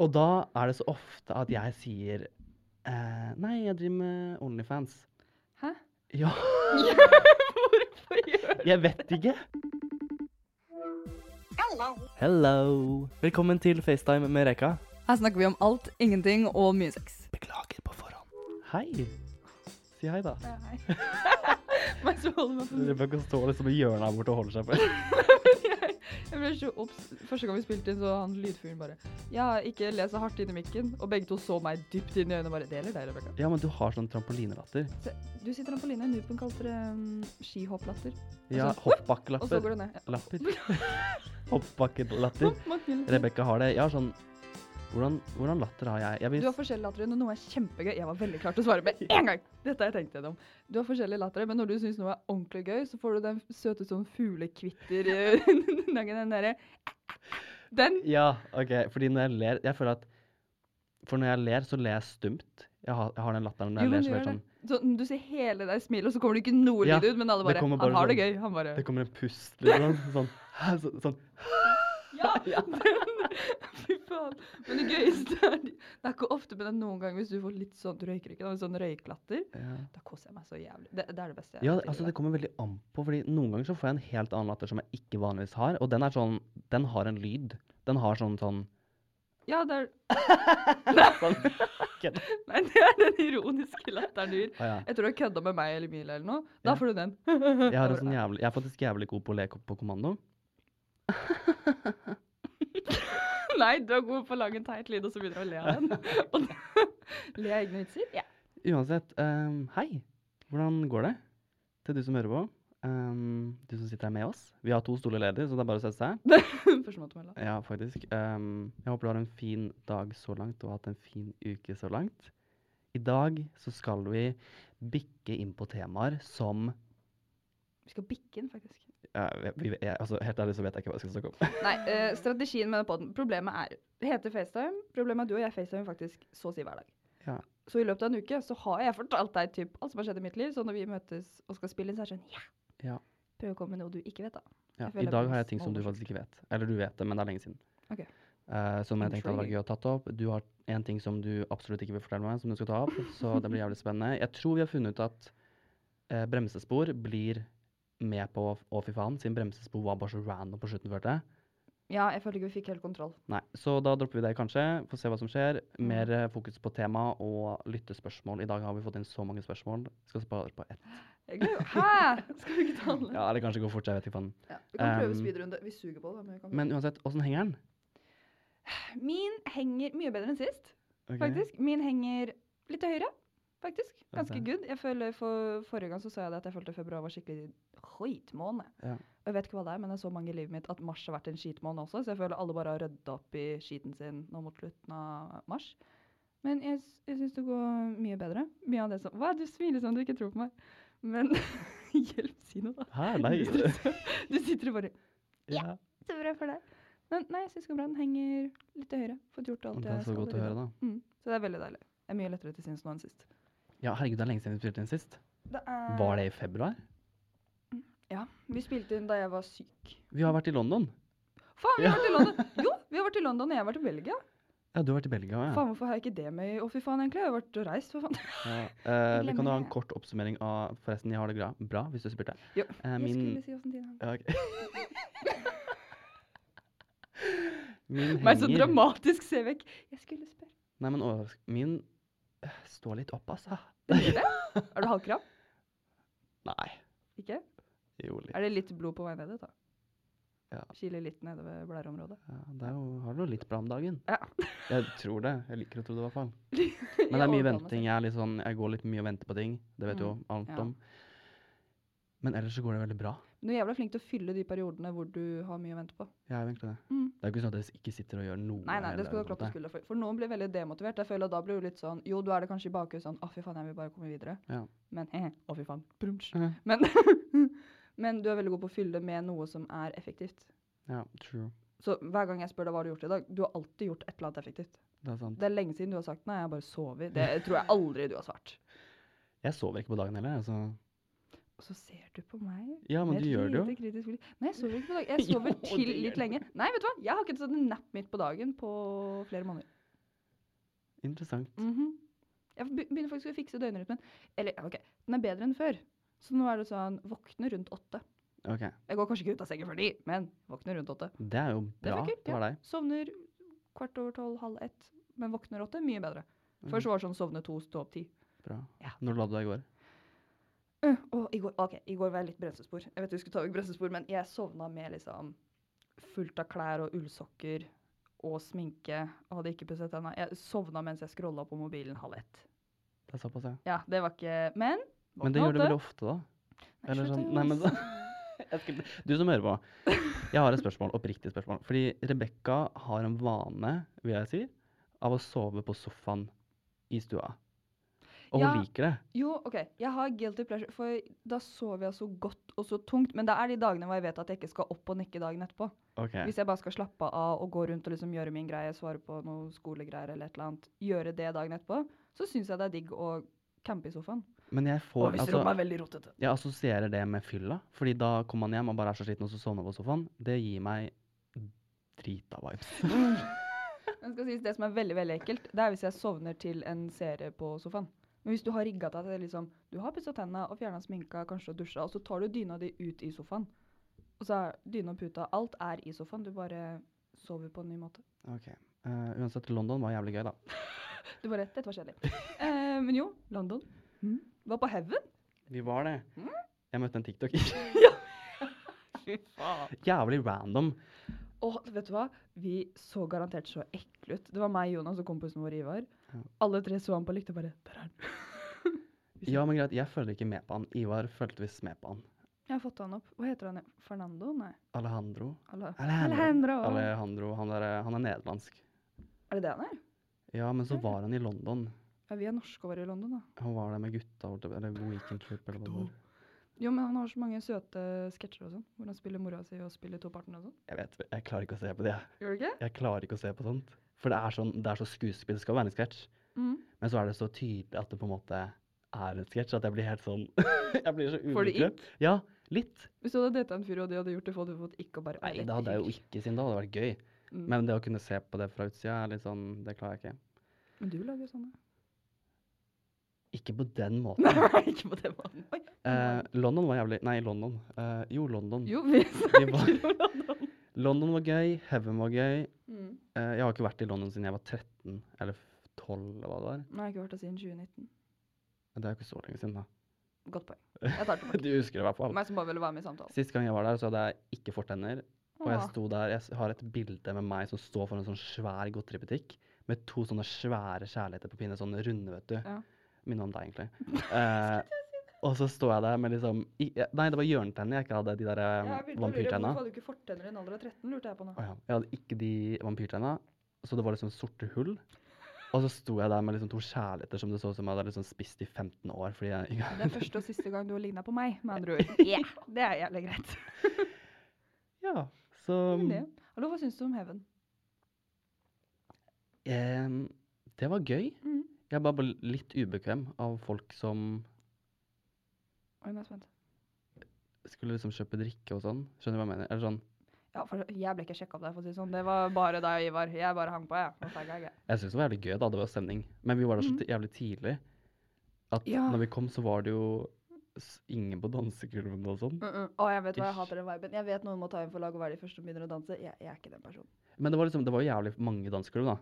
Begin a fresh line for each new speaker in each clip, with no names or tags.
Og da er det så ofte at jeg sier eh, Nei, jeg driver med Onlyfans.
Hæ?
Ja,
Hvorfor gjør du
jeg vet ikke. Hello. Velkommen til FaceTime med Reka.
Her snakker vi om alt, ingenting og mye sex.
Beklager på forhånd. Hei. Si hei, da.
Ja, du holder meg på
Rebekka står liksom i hjørnet her borte og holder seg på.
jeg, ble så obs. Første gang vi spilte inn, så han lydfuglen bare Ja, ikke så hardt inn i mikken. Og begge to så meg dypt inn i øynene og bare Det gjelder deg, Rebekka.
Ja, men du har sånn trampolinelatter.
Se, Du sier trampoline. Nupen kalte det um, skihopplatter.
Ja,
Og så- Og så går det ned. Ja.
Lapper. Hoppbakkelatter. Rebekka har det. Jeg har sånn hvordan, hvordan latter har jeg? jeg
Du har forskjellige latter, Når noe er kjempegøy Jeg var veldig klar til å svare med en gang! Dette har jeg tenkt gjennom. Du har forskjellige latter, men når du syns noe er ordentlig gøy, så får du den søte sånn fuglekvitter eh, Den derre Den!
Ja, OK. Fordi når jeg ler Jeg føler at For når jeg ler, så ler jeg stumt. Jeg har, jeg har den latteren når jeg
jo,
ler
som
helt sånn
Så, du ser hele deg smile, og så kommer det ikke noe
Ja,
ut, men alle bare,
bare,
Han
har
har det
sånn-
gøy. Han bare
Det kommer en pust, liksom. Sånn. sånn, sånn.
Ja! Fy faen. Men det gøyeste er Det er ikke ofte, men det er noen ganger hvis du får litt sånn røyker ikke, sånn røyklatter.
Ja.
Da koser jeg meg så jævlig. Det, det er det beste jeg
Ja,
vet,
altså det kommer veldig an på, fordi noen ganger så får jeg en helt annen latter som jeg ikke vanligvis har, og den er sånn Den har en lyd. Den har sånn sånn
Ja, det er
sånn.
Nei, det er den ironiske latteren du
gir. Ah,
ja. Tror du har kødda med meg eller Mila eller noe. Da
Ja.
får du den.
Jeg, har sånn jævlig, jeg er faktisk jævlig god på å le på kommando.
Nei, du er god på å lage en teit lyd, og så begynner du å le av den. Og le av egne vitser? Ja.
Uansett, um, hei. Hvordan går det? Til du som hører på. Um, du som sitter her med oss. Vi har to stoler ledig, så det er bare å sette seg. Ja, faktisk. Um, jeg håper du har en fin dag så langt, og har hatt en fin uke så langt. I dag så skal vi bikke inn på temaer som
Vi skal bikke inn, faktisk.
Ja, jeg, jeg, altså, Helt ærlig så vet jeg ikke hva jeg skal snakke om.
Nei, uh, strategien med poden. Problemet er Det heter FaceTime. Problemet er at du og jeg FaceTime faktisk så å si hver dag.
Ja.
Så i løpet av en uke så har jeg fortalt deg typ alt som har skjedd i mitt liv. Så når vi møtes og skal spille inn, så er det sånn Ja,
Ja.
prøv å komme med noe du ikke vet, da.
Ja, I dag har jeg ting som du faktisk ikke vet. Eller du vet det, men det er lenge siden.
Okay.
Uh, som jeg tenkte hadde vært gøy å tatt opp. Du har en ting som du absolutt ikke vil fortelle meg, som du skal ta opp. Så det blir jævlig spennende. Jeg tror vi har funnet ut at uh, bremsespor blir med på Å, fy faen, siden bremsespor var bare så random på slutten, følte jeg.
Ja, jeg følte ikke vi fikk helt kontroll.
Nei, så da dropper vi det kanskje. Får se hva som skjer.
Mm.
Mer eh, fokus på tema og lyttespørsmål. I dag har vi fått inn så mange spørsmål. Skal spare på ett.
Hæ?! Skal vi ikke ta alle?
Ja, eller kanskje gå fort, jeg vet ikke faen.
Ja, vi kan prøve
Um,
speedrunde. Vi suger på det. Men, vi kan
Men uansett, åssen henger den?
Min henger mye bedre enn sist,
okay.
faktisk. Min henger litt til høyre, faktisk. Ganske good. Jeg føler for Forrige gang så sa jeg det at jeg følte februar var skikkelig skitmåned.
Ja.
Jeg vet ikke hva det er, men jeg så mange i livet mitt at mars har vært en skitmåned også, så jeg føler alle bare har rydda opp i skiten sin nå mot slutten av mars. Men jeg, jeg syns det går mye bedre. Mye av det som Hva? Du smiler som du ikke tror på meg. Men hjelp, si noe, da.
Hæ, nei.
Du sitter og bare
Ja.
Så bra for deg. Men nei, jeg syns det går bra. Den henger litt til høyre. Fått gjort alt
Det er
jeg
så
skal
godt å høre, da.
Mm. Så det er veldig deilig. Det er mye lettere til sinns nå enn sist.
Ja, herregud, det er lenge siden vi spilte inn sist.
Det er
Var det i februar?
Ja. Vi spilte inn da jeg var syk.
Vi har vært i London.
Faen, vi har vært i London! Jo, vi har vært i London, og jeg har vært i Belgia.
Ja, du har vært i Belgia ja.
Faen, hvorfor har jeg ikke det med Å, fy faen, egentlig? Jeg har vært og reist, for faen.
ja. Eh, vi kan
jo
ha en kort oppsummering av Forresten, jeg har det bra, bra hvis du spurte.
Jo.
Eh,
Jeg skulle si åssen tid.
Min
Meg så dramatisk, se vekk. Jeg skulle spørre.
Nei, men overrask... Min står litt opp, altså.
Det gjør det? Er du halvkram?
Nei.
Ikke?
Jo, litt.
Er det litt blod på vei ned dit, da?
Ja.
Kiler litt nedover blæreområdet?
Ja, det er jo, har du litt bra om dagen.
Ja.
Jeg tror det. Jeg liker å tro det, i hvert fall. Men det er mye venting. Jeg, er litt sånn, jeg går litt mye og venter på ting. Det vet du jo
Mm,
alt
ja.
om. Men ellers så går det veldig bra.
Du er jævla flink til å fylle de periodene hvor du har mye å vente på.
Ja, Jeg egentlig det.
Mm.
Det er ikke sånn at jeg ikke sitter og gjør noe.
Nei, nei, det skal du ha klapp på skuldra for. For noen blir veldig demotivert. Jeg føler at da blir du litt sånn Jo, du er det kanskje i bakhuet sånn Å, fy faen, jeg vil bare komme videre.
Ja.
Men he-he, å fy faen. Brunch. Men, men du er veldig god på å fylle med noe som er effektivt.
Ja, true.
Så hver gang jeg spør deg hva du har gjort i dag, du har alltid gjort et eller annet effektivt.
Det er sant.
Det er lenge siden du har sagt nei, jeg bare sovet. Det tror jeg aldri du har svart.
Jeg sover ikke på dagen heller. Altså.
Og så ser du på meg
Ja, men
med
du gjør det jo.
Nei, jeg sover ikke på dagen. Jeg sover
Jo,
til litt lenge. Nei, vet du hva? Jeg har ikke tatt en nap midt på dagen på flere måneder.
Interessant.
Mhm. Jeg begynner faktisk å fikse døgnrytmen. Eller, ok, den er bedre enn før. Så nå er det sånn, våkne rundt åtte.
Ok.
Jeg går kanskje ikke ut av sengen før de, men våkner rundt åtte.
Det er jo bra.
funker,
Det var deg.
Sovner kvart over tolv, halv ett, men våkner åtte, mye bedre. Først var det sånn sovne to, stå opp ti.
Bra.
Ja.
Når la du deg i går?
Øh, og i går, ok, i går var jeg litt bremsespor. Jeg vet du skulle ta vekk bremsespor, men jeg sovna med liksom fullt av klær og ullsokker og sminke. Og hadde ikke pusset tenna. Jeg sovna mens jeg scrolla på mobilen halv ett.
Det er såpass, ja.
Ja, det var ikke Men
Men det gjør du veldig ofte, da?
Nei,
Eller sånn Nei, men skulle, Du som hører på. Jeg har et spørsmål, oppriktig spørsmål. Fordi Rebekka har en vane, vil jeg si, av å sove på sofaen i stua. Og hun
Ja.
liker det.
Jo, OK. Jeg har guilty pleasure, for da sover jeg så godt og så tungt. Men det er de dagene hvor jeg vet at jeg ikke skal opp og nikke dagen etterpå.
Ok.
Hvis jeg bare skal slappe av og gå rundt og liksom gjøre min greie, svare på noe skolegreier eller et eller annet, gjøre det dagen etterpå, så syns jeg det er digg å campe i sofaen.
Men jeg får
og hvis
altså,
rommet er veldig rotete.
Jeg assosierer det med fylla. Fordi da kommer man hjem og bare er så sliten, og så sovner på sofaen. Det gir meg drita vibes.
Men skal sies, det som er veldig veldig ekkelt, det er hvis jeg sovner til en serie på sofaen. Men hvis du har rigga deg til liksom, du har pussa tenna og fjerna sminka, kanskje og dusja, og så tar du dyna di ut i sofaen. Og så er dyna og puta Alt er i sofaen. Du bare sover på en ny måte.
Ok. Uh, uansett, London var jævlig gøy, da.
Du bare Dette var kjedelig. uh, men jo, London. Mm. Var på Heaven.
Vi var det.
Mm.
Jeg møtte en tiktoker.
Fy faen.
jævlig random.
Og vet du hva? Vi så garantert så ekle ut. Det var meg, Jonas og kompisen vår Ivar.
Ja.
Alle tre så han på likt og bare Der er han.
Ja, men greit, jeg følger ikke med på han. Ivar følte visst med på han.
Jeg har fått han opp. Hva heter han? Fernando? Nei.
Alejandro. Alejandro.
Alejandro.
Alejandro, han er, han er nederlandsk.
Er det det han er?
Ja, men så var han i London.
Ja, vi er norske og var i London, da.
Han var der med gutta, eller weekend trip, eller hva det var.
Jo, men han har så mange søte sketsjer og sånn. Hvor han spiller mora si og spiller toparten og sånn.
Jeg vet, jeg klarer ikke å se på det.
Gjør du ikke?
Jeg klarer ikke å se på sånt. For det er, sånn, det er så skuespill, det skal være en sketsj.
Mm.
Men så er det så tydelig at det på en måte er en sketsj, at jeg blir helt sånn Jeg blir så
Får du
ubekvem. Ja, litt.
Hvis du hadde data en fyr og de hadde gjort det, hadde du fått ikke og bare
Nei, det hadde jeg jo ikke, siden da hadde vært gøy.
Mm.
Men det å kunne se på det fra utsida, er litt sånn Det klarer jeg ikke.
Men du lager sånne.
Ikke på den måten.
Nei, ikke på den måten. Oi.
Eh, London var jævlig Nei, London. Eh, jo, London.
Jo, vi
Vi var,
om London.
London var gøy, Heaven var gøy.
Mm.
Eh, jeg har ikke vært i London siden jeg var 13 eller 12, eller hva det var.
Nei, jeg har ikke vært der siden 2019.
Det er jo ikke så lenge siden, da.
Godt poeng. Jeg tar det tilbake.
Du husker det i hvert fall.
Meg som bare ville være med i samtalen.
Sist gang jeg var der, så hadde jeg ikke fortenner. Og jeg sto der, jeg har et bilde med meg som står foran en sånn svær godteributikk med to sånne svære kjærligheter på pinne, sånn runde, vet du.
Ja.
Minner om deg, egentlig. Eh, og så står jeg der med liksom i, eh, Nei, det var hjørnetenner jeg ikke hadde, de der eh, vampyrtenna.
Hvorfor hadde du ikke fortenner i en alder av 13, lurte jeg på nå.
Oh, ja. Jeg hadde ikke de vampyrtenna, så det var liksom sorte hull. Og så sto jeg der med liksom to kjærligheter som det så ut som jeg hadde liksom spist i 15 år. jeg ikke
Det er første og siste gang du har ligna på meg, med andre ord. Ja, det er jævlig greit.
Ja, så
Men. Hallo, hva syns du om Heaven?
em, Det var gøy.
Mm.
Jeg er bare litt ubekvem av folk som
Oi, nå er jeg spent.
skulle liksom kjøpe drikke og sånn. Skjønner du hva jeg mener? Eller sånn,
Ja, for jeg ble ikke sjekka opp der, for å si det sånn. Det var bare deg og Ivar. Jeg bare hang på, jeg. Og tagga, jeg.
Jeg syns det var jævlig gøy, da. Det var stemning. Men vi var der så
Mhm.
ti- jævlig tidlig at
Ja.
når vi kom, så var det jo s- ingen på dansegulvene og sånn.
Mm -mm. Å, jeg vet hva, jeg
Ish.
hater den viben. Jeg vet noen må ta inn for lag og være de første som begynner å danse. Jeg, jeg er ikke den personen.
Men det var liksom, det var jo jævlig mange dansegulv, da.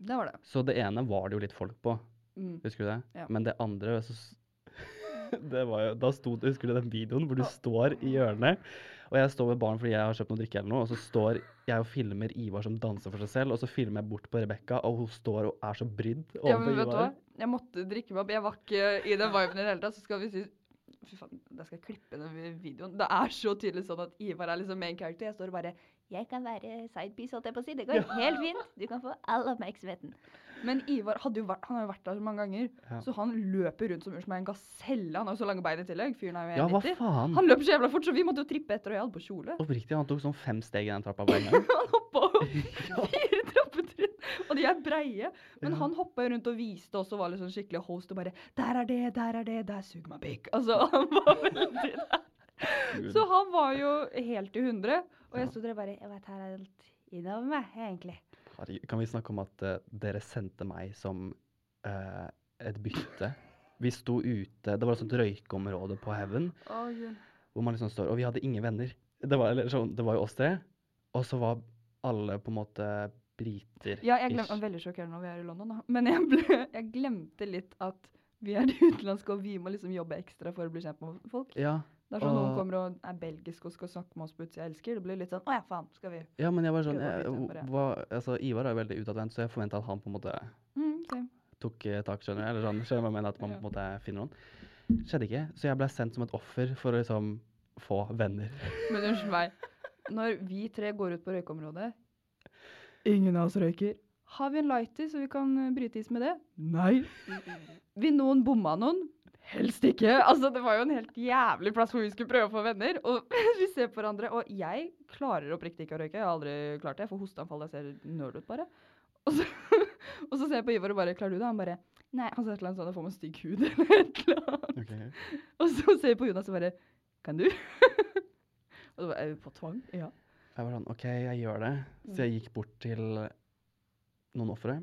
Det var det.
Så det ene var det jo litt folk på.
Mm.
Husker du det?
Ja.
Men det andre så det var jo, Da sto Husker du den videoen hvor du står i hjørnet? Og jeg står ved baren fordi jeg har kjøpt noe drikke eller noe, og så står jeg og filmer Ivar som danser for seg selv, og så filmer jeg bort på Rebekka, og hun står og er så brydd
Ja, men vet du hva? Jeg måtte drikke meg opp. Jeg var ikke i den viben i det hele tatt. Så skal vi si Fy faen, da skal jeg klippe den videoen. Det er så tydelig sånn at Ivar er liksom main character. Jeg står og bare Jeg kan være sidepiece, holdt jeg på å si. Det går helt fint. Du kan få all oppmerksomheten. Men Ivar hadde jo vært, han har jo vært der så mange ganger,
Ja.
så han løper rundt som som en gaselle. Han har jo så lange bein i tillegg. Fyren er
Ja,
jo
hva
1,90.
faen?
Han løper så jævla fort, så vi måtte jo trippe etter, og jeg hadde på kjole.
Oppriktig, han tok sånn fem steg i den trappa på en gang.
Han hoppa opp fire trappetrinn, og de er breie. Men
Ja.
han hoppa rundt og viste oss og var liksom skikkelig host og bare 'Der er det, der er det, der suger meg pikk'. Altså, han var veldig der. Så han var jo helt i hundre. Og jeg sto der bare 'Jeg vet her er alt innover meg, egentlig'.
Herregud, kan vi snakke om at uh, dere sendte meg som uh, et bytte? Vi sto ute Det var et sånt røykeområde på Heaven hvor man liksom står Og vi hadde ingen venner. Det var, eller, så, det var jo oss tre. Og så var alle på en måte briter.
Ja, jeg glemte, veldig sjokkerende når vi er i London, da. Men jeg, ble, jeg glemte litt at vi er de utenlandske, og vi må liksom jobbe ekstra for å bli kjent med folk.
Ja,
Det er sånn noen kommer og er belgisk og skal snakke med oss på utsida. Jeg elsker. Det blir litt sånn 'Å ja, faen, skal vi
ja, men jeg var sånn jeg,
det.
hva, altså, Ivar er jo veldig utadvendt, så jeg forventa at han på en måte
mm, same.
tok eh, tak, skjønner du? Eller sånn, skjønner du hva jeg mener? At man på en måte finner noen. Skjedde ikke. Så jeg ble sendt som et offer for å liksom få venner.
Men unnskyld meg. Når vi tre går ut på røykeområdet Ingen av oss røyker. Har vi en lighter så vi kan eh, bryte is med det? Nei. Vil noen bomma noen? Helst ikke. Altså, det var jo en helt jævlig plass hvor vi skulle prøve å få venner. Og vi ser på hverandre, og jeg klarer oppriktig ikke å røyke. Jeg har aldri klart det. Jeg får hosteanfall. Jeg ser nerd ut, bare. Og så, og så ser jeg på Ivar og bare 'Klarer du det?' Han bare Nei. Han sa et eller annet sånn 'Jeg får meg stygg hud', eller et eller annet. Og så ser jeg på Jonas og bare Kan du? og så bare er vi på tvang. Ja.
Jeg var sånn OK, jeg gjør det. Så jeg gikk bort til noen ofre.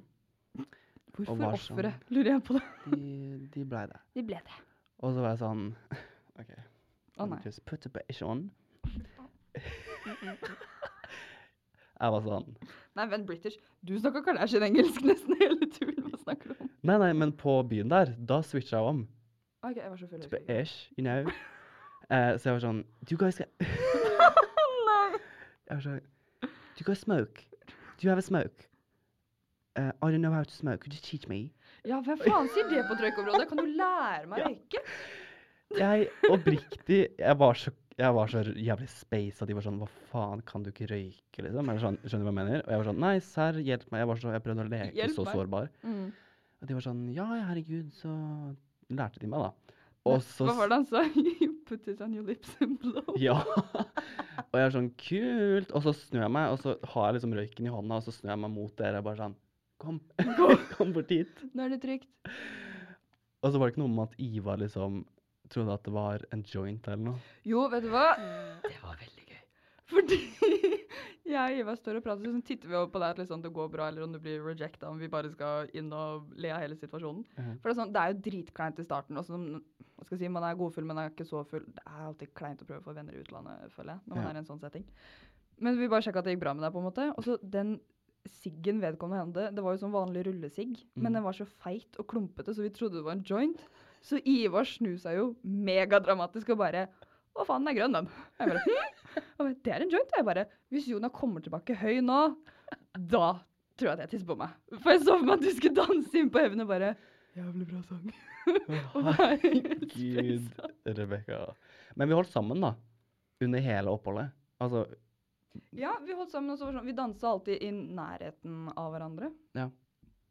Hvorfor offeret,
sånn-
lurer jeg på. det.
De, de ble det.
De ble det.
Og så var jeg sånn OK.
Å nei.
Just put the bitch on. Jeg var sånn
Nei, vent, British. Du snakka Kardashian-engelsk nesten hele turen. Hva snakker du om?
Nei, nei, men på byen der, da switcha jeg om.
OK, jeg var så full.
To be ish, you know. Uh, så jeg var sånn Do you guys get
Nei.
Jeg var sånn Do you guys smoke? Do you have a smoke? Uh, I don't know how to smoke. Could you teach me?
Ja, hvem faen sier det på trøykeområdet? Kan du lære meg å røyke?
Jeg oppriktig Jeg var så jeg var så jævlig space at de var sånn Hva faen, kan du ikke røyke, liksom? Eller sånn, skjønner du hva jeg mener? Og jeg var sånn Nei, serr, hjelp meg. Jeg var så, jeg prøvde å leke
Hjelp
så
meg.
sårbar.
Mm.
Og de var sånn Ja, herregud, så lærte de meg, da. Og så
Hva var det han sa? You put it on your lips and blow.
Ja. og jeg er sånn Kult. Og så snur jeg meg, og så har jeg liksom røyken i hånda, og så snur jeg meg mot dere og bare sånn Kom, kom bort hit.
Nå er det trygt.
Og så var det ikke noe om at Ivar liksom trodde at det var en joint eller noe.
Jo, vet du hva? Det var veldig gøy. Fordi jeg og Ivar står og prater, så titter vi over på deg at liksom det går bra, eller om du blir rejecta, om vi bare skal inn og le av hele situasjonen.
Mhm.
For det er, sånn, det er jo dritkleint i starten. Også, si, man er godfull, men er ikke så full. Det er alltid kleint å prøve å få venner i utlandet, føler jeg, når man
Ja.
er i en sånn setting. Men vi bare sjekka at det gikk bra med deg, på en måte. Og så den siggen vedkommende hendte, det var jo sånn vanlig rullesigg, men
Mm.
den var så feit og klumpete, så vi trodde det var en joint. Så Ivar snu seg jo megadramatisk og bare Å, faen, den er grønn, den. Jeg bare, hm? Bare, det er en joint. Og jeg bare Hvis Jonah kommer tilbake høy nå, da tror jeg at jeg tisser på meg. For jeg så for meg at du skulle danse inn på Heaven og bare Jævlig bra sang. Herregud.
Rebekka. Men vi holdt sammen, da. Under hele oppholdet. Altså
Ja, vi holdt sammen, og så var det sånn, vi dansa alltid i nærheten av hverandre.
Ja.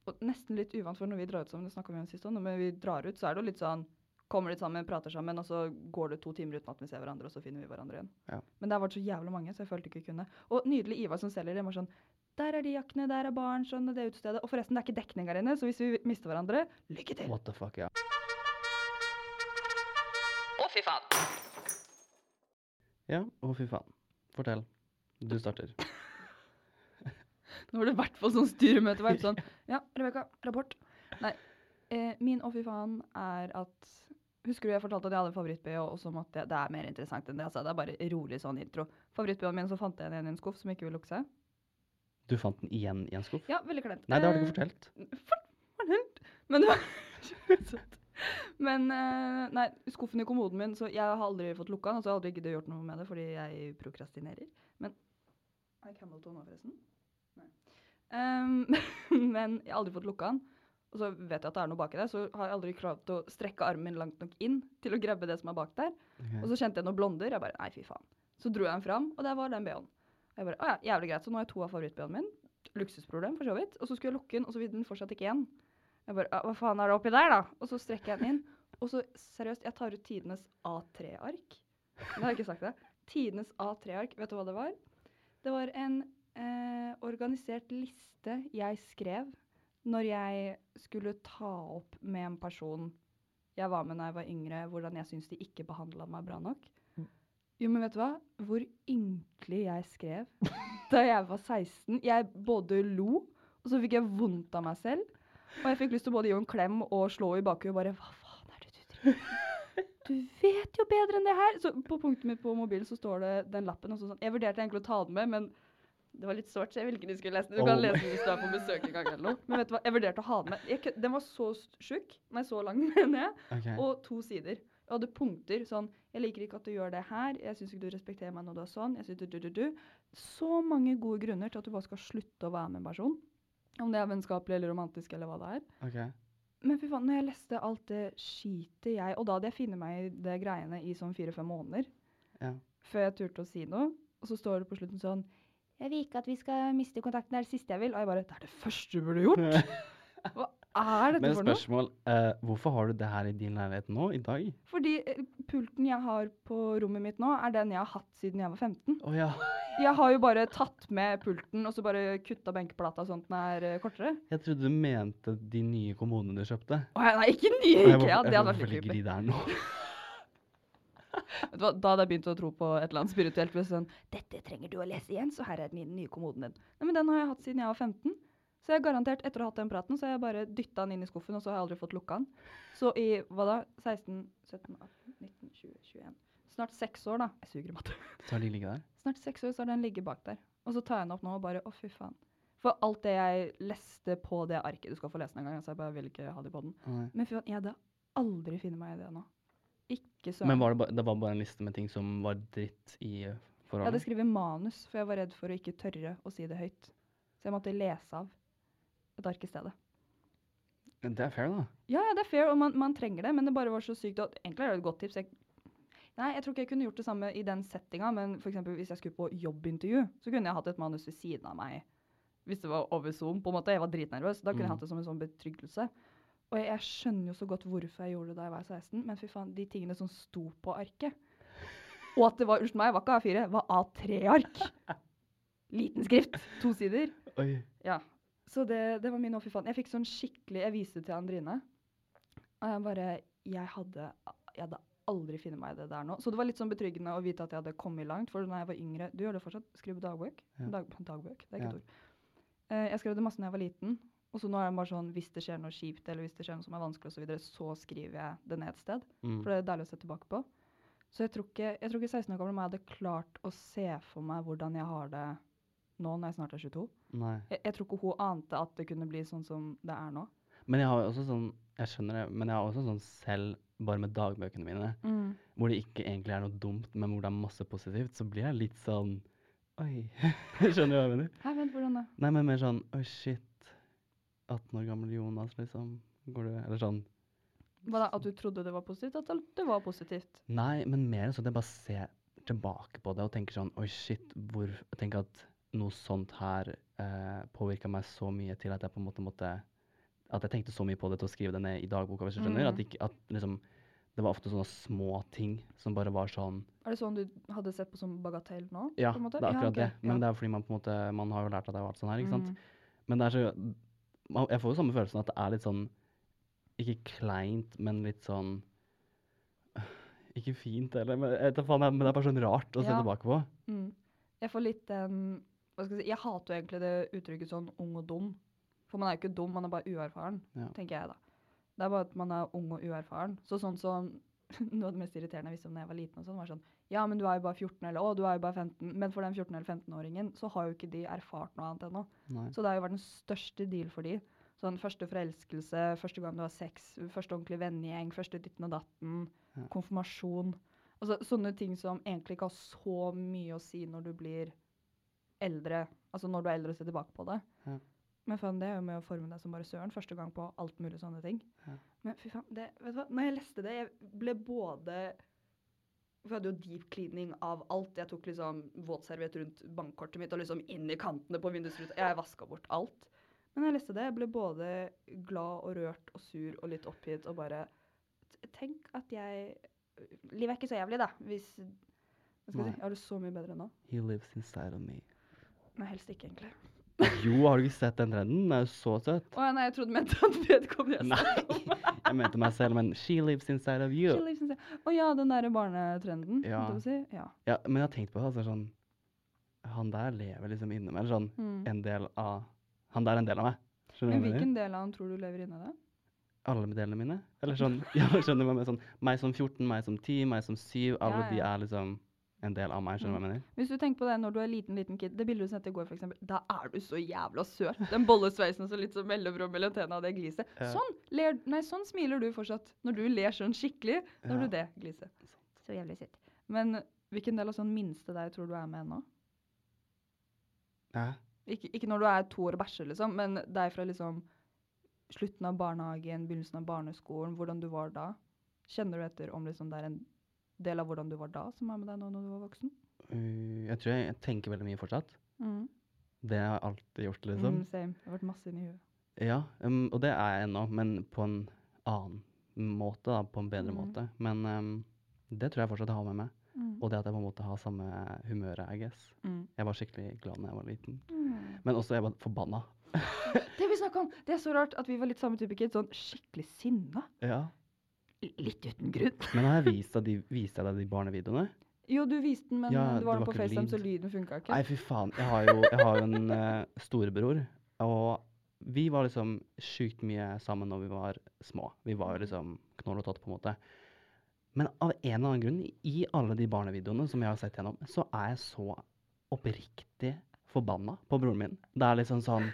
Og nesten litt uvant, for når vi drar ut sammen, det snakket vi om sist også, når vi drar ut, så er det jo litt sånn, kommer litt sammen, prater sammen, og så går det to timer uten at vi ser hverandre, og så finner vi hverandre igjen.
Ja.
Men det har vært så jævlig mange, så jeg følte ikke vi kunne. Og nydelig Ivar som selger det, var sånn, der er de jakkene, der er barn, sånn, det det utestedet. Og forresten, det er ikke dekning her inne, så hvis vi mister hverandre, lykke til.
What the fuck, ja.
Å, fy faen.
Ja, å fy faen. Fortell. Du starter.
Nå var det i hvert fall sånn styremøte-vibe. Sånn Ja, Rebekka, rapport. Nei. Eh, min å fy faen er at Husker du jeg fortalte at jeg hadde favoritt-BH, og så måtte jeg Det er mer interessant enn det, altså. Det er bare rolig sånn intro. Favoritt-BH-en min, så fant jeg den igjen i en skuff som ikke vil lukke seg.
Du fant den igjen i en skuff?
Ja, veldig klemt.
Nei, det har du
Eh,
ikke fortelt.
fortalt. Men det var. Men eh, nei, skuffen i kommoden min, så jeg har aldri fått lukka den. Og så har jeg å gjort noe med det, fordi jeg prokrastinerer. Men Er Camelton nå, forresten? Nei. Um, men jeg har aldri fått lukka den. og så vet jeg at det er noe baki der, så har jeg aldri klart å strekke armen min langt nok inn til å grabbe det som er bak der.
Okay.
Og så kjente jeg noen blonder. Jeg bare nei, fy faen. Så dro jeg den fram, og der var den BH-en. Jeg bare, å ja, jævlig greit, så nå har jeg to av favoritt-BH-en min. Luksusproblem, for så vidt. Og så skulle jeg lukke den, og så ville den fortsatt ikke igjen. Jeg bare, hva faen er det oppi der, da? Og så strekker jeg den inn. Og så seriøst, jeg tar ut tidenes A3-ark. Det har jeg ikke sagt det. Tidenes A3-ark, vet du hva det var? Det var en eh, organisert liste jeg skrev når jeg skulle ta opp med en person jeg var med da jeg var yngre, hvordan jeg syntes de ikke behandla meg bra nok. Jo, men vet du hva? Hvor ynkelig jeg skrev da jeg var 16. Jeg både lo, og så fikk jeg vondt av meg selv. Og jeg fikk lyst til å både gi henne en klem og slå i bakhuet bare Hva faen er det du driver med? Du vet jo bedre enn det her! Så på punktet mitt på mobilen så står det den lappen. Og så sånn. Jeg vurderte egentlig å ta den med, men det var litt sårt, så jeg ville ikke du skulle lese den. Du kan
Oh.
lese den hvis du er på besøk en gang eller noe. Men vet du hva, jeg vurderte å ha den med. Jeg, den var så tjukk, nei, så lang, mener jeg,
okay.
og to sider. Jeg hadde punkter sånn Jeg liker ikke at du gjør det her. Jeg syns ikke du respekterer meg når du er sånn. Jeg synes du, du, du, du. Så mange gode grunner til at du bare skal slutte å være med en person. Om det er vennskapelig eller romantisk eller hva det er.
Ok.
Men fy faen, når jeg leste alt det skitet jeg Og da hadde jeg funnet meg i det greiene i sånn fire-fem måneder
Ja.
før jeg turte å si noe. Og så står det på slutten sånn Jeg vil ikke at vi skal miste kontakten. Det er det siste jeg vil. Og jeg bare Det er det første du burde gjort! Hva er dette
Men
for noe?
Men spørsmål, uh, hvorfor har du det her i din leilighet nå, i dag?
Fordi eh, pulten jeg har på rommet mitt nå, er den jeg har hatt siden jeg var 15.
Oh, ja.
Jeg har jo bare tatt med pulten og så bare kutta benkeplata sånn at den er eh, kortere.
Jeg trodde du mente de nye kommunene du kjøpte.
Å nei, ikke nye IKEA.
hvorfor-
Det hadde vært litt creepy. Vet du hva, Da hadde jeg begynt å tro på et eller annet spirituelt. Hvis Sånn, Dette trenger du å lese igjen, så her er den nye kommoden din. Nei, men Den har jeg hatt siden jeg var 15. Så jeg har garantert, etter å ha hatt den praten, så har jeg bare dytta den inn i skuffen, og så har jeg aldri fått lukka den. Så i hva da? 16, 17, 18, 19, 20, 21. Snart seks år, da. Jeg suger i matte.
Så har de ligget der?
Snart seks år, så har den ligget bak der. Og så tar jeg den opp nå og bare Å, fy faen. For alt det jeg leste på det arket Du skal få lese den en gang, så jeg bare vil ikke ha det på den.
Nei.
Men fy faen, jeg hadde aldri funnet meg i det nå. Ikke søren.
Men var det, ba, det var bare en liste med ting som var dritt i forholdet?
Jeg hadde skrevet manus, for jeg var redd for å ikke tørre å si det høyt. Så jeg måtte lese av et ark i stedet.
Det er fair, da.
Ja, ja, det er fair, og man, man trenger det, men det bare var så sykt. Og egentlig er det et godt tips. Jeg, nei, jeg tror ikke jeg kunne gjort det samme i den settinga, men eksempel hvis jeg skulle på jobbintervju, så kunne jeg hatt et manus ved siden av meg. Hvis det var over Zoom, på en måte. Jeg var dritnervøs. Da kunne jeg
Mm.
hatt det som en sånn betryggelse. Og jeg, jeg skjønner jo så godt hvorfor jeg gjorde det da jeg var 16, men fy faen, de tingene som sto på arket Og at det var unnskyld meg, var ikke A4, det var A3-ark. Liten skrift. To sider.
Oi.
Ja. Så det, det var min å fy faen. Jeg fikk sånn skikkelig Jeg viste det til Andrine. Og jeg bare Jeg hadde, jeg hadde aldri finne meg i det der nå. Så det var litt sånn betryggende å vite at jeg hadde kommet langt. For da jeg var yngre Du gjør det fortsatt? Skriver dagbøk?
Ja.
Dag, dagbøk, det er ikke
Ja.
et ord. Eh, jeg skrev det masse da jeg var liten. Og så nå er det bare sånn hvis det skjer noe kjipt eller hvis det skjer noe som er vanskelig, så, videre, så skriver jeg det ned et sted.
Mm.
For det er deilig å se tilbake på. Så jeg tror ikke, jeg tror ikke 16 år gamle meg hadde klart å se for meg hvordan jeg har det nå når jeg snart er 22.
Nei.
Jeg, jeg tror ikke hun ante at det kunne bli sånn som det er nå.
Men jeg har også sånn Jeg skjønner det, men jeg har også sånn selv, bare med dagbøkene mine, hvor det ikke egentlig er noe dumt, men hvor det er masse positivt, så blir jeg litt sånn Oi. skjønner du hva jeg mener?
Hæ, vent, hvordan da?
Nei, men mer sånn Oi, shit. 18 år gammel Jonas, liksom. Går det Eller sånn
Hva da, At du trodde det var positivt? At det var positivt?
Nei, men mer sånn at jeg bare ser tilbake på det og tenker sånn Oi, shit, hvor Tenk at noe sånt her eh, påvirka meg så mye til at jeg på en måte måtte At jeg tenkte så mye på det til å skrive det ned i dagboka, hvis du skjønner.
Mm.
At, ikke, at liksom Det var ofte sånne små ting som bare var sånn
Er det sånn du hadde sett på som bagatell nå?
Ja, det er akkurat
ok,
det. Men
ja.
det er fordi man på en måte Man har jo lært at det har vært sånn her, ikke sant.
Mm.
Men det er så Jeg får jo samme følelsen at det er litt sånn Ikke kleint, men litt sånn Ikke fint heller, men, jeg men det er bare sånn rart å se
Ja.
tilbake på.
Mm. Jeg får litt den hva skal Jeg si, jeg hater jo egentlig det uttrykket sånn ung og dum. For man er jo ikke dum, man er bare uerfaren,
Ja.
tenker jeg da. Det er bare at man er ung og uerfaren. Så sånn som Noe av det mest irriterende jeg visste om da jeg var liten, og sånn, var sånn Ja, men du er jo bare 14, eller å, du er jo bare 15. Men for den 14- eller 15-åringen så har jo ikke de erfart noe annet ennå. Så det har jo vært den største deal for de. Sånn første forelskelse, første gang du har sex, første ordentlig vennegjeng, første ditten og datten,
Ja.
konfirmasjon. Altså sånne ting som egentlig ikke har så mye å si når du blir eldre. Altså når du er eldre og ser tilbake på det.
Ja.
Men faen, det er jo med å forme deg som bare søren første gang på alt mulig sånne ting.
Ja.
Men fy faen, det, vet du hva? når jeg leste det, jeg ble både Vi hadde jo deep cleaning av alt. Jeg tok liksom våtserviett rundt bankkortet mitt og liksom inn i kantene på vindusruta. Jeg vaska bort alt. Men når jeg leste det, jeg ble både glad og rørt og sur og litt oppgitt og bare Tenk at jeg Livet er ikke så jævlig, da. Hvis hva skal jeg, si? jeg har det så mye bedre nå.
He lives inside of me.
Nei, helst ikke, egentlig.
Jo, har du ikke sett den trenden? Den er jo så søt.
Å ja, nei, jeg trodde du mente at vedkommende jeg snakket om.
jeg mente meg selv, men she lives inside of you.
She lives inside. Å ja, den derre barnetrenden.
Ja.
Si. Ja.
Ja, men jeg har tenkt på det, altså sånn Han der lever liksom inni meg. Sånn
Mm.
en del av Han der er en del av meg. Skjønner
Men hvilken del av han tror du lever inni deg?
Alle delene mine. Eller sånn Ja, skjønner du hva jeg mener? Sånn meg som 14, meg som 10, meg som 7. Alle
Ja,
de er liksom en del av meg. Skjønner du hva jeg mener?
Hvis du tenker på det når du er liten, liten kid, det bildet du sendte i går, eksempel, da er du så jævla søt. Den bollesveisen som litt sånn mellomrom mellom tennene og det gliset.
Ja.
Sånn, ler, nei, sånn smiler du fortsatt. Når du ler sånn skikkelig, da har
Ja.
du det gliset. Så jævlig søtt. Men hvilken del av sånn minste deg tror du er med ennå?
Ja.
Ikke, ikke når du er to år og bæsjer, liksom, men deg fra liksom slutten av barnehagen, begynnelsen av barneskolen, hvordan du var da. Kjenner du etter om liksom det er en del av hvordan du var da, som er med deg nå når du var voksen?
Uh, jeg tror jeg, jeg tenker veldig mye fortsatt.
Mm.
Det har jeg alltid gjort, liksom.
Mm, same. Det har vært masse inni huet.
Ja, um, og det er jeg ennå, men på en annen måte, da, på en bedre
Mm.
måte. Men um, det tror jeg fortsatt jeg har med meg.
Mm.
Og det at jeg på en måte har samme humøret, I guess.
Mm.
Jeg var skikkelig glad da jeg var liten.
Mm.
Men også jeg var forbanna.
Det vi snakka om! Det er så rart at vi var litt samme type kid. Sånn skikkelig sinna.
Ja.
Litt uten grunn.
Men har jeg vist deg de, vist deg de barnevideoene?
Jo, du viste den, men
Ja,
du var
var
på FaceTime, så lyden funka ikke.
Nei, fy faen. Jeg har jo, jeg har jo en uh, storebror, og vi var liksom sjukt mye sammen når vi var små. Vi var jo liksom knoll og tott, på en måte. Men av en eller annen grunn, i alle de barnevideoene som jeg har sett gjennom, så er jeg så oppriktig forbanna på broren min. Det er liksom sånn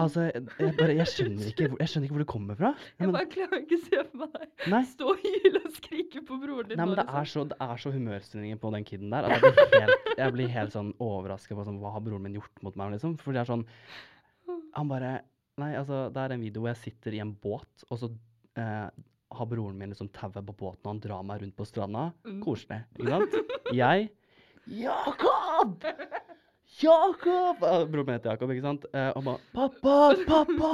Altså, jeg, jeg bare Jeg skjønner ikke jeg skjønner ikke hvor det kommer fra.
Jeg
Men,
bare klarer ikke å se for meg deg stå og hyle og skrike på broren din.
nei, men det er,
liksom.
så, det er så humørstillinger på den kiden der at jeg blir helt, jeg blir helt sånn overraska på sånn, hva har broren min gjort mot meg, liksom. For det er sånn Han bare Nei, altså, det er en video hvor jeg sitter i en båt, og så eh, har broren min liksom tauet på båten, og han drar meg rundt på stranda.
Mm.
Koselig, ikke sant? Jeg Jakob! Jakob! Broren min heter Jakob, ikke sant? Eh, og bare Pappa! Pappa!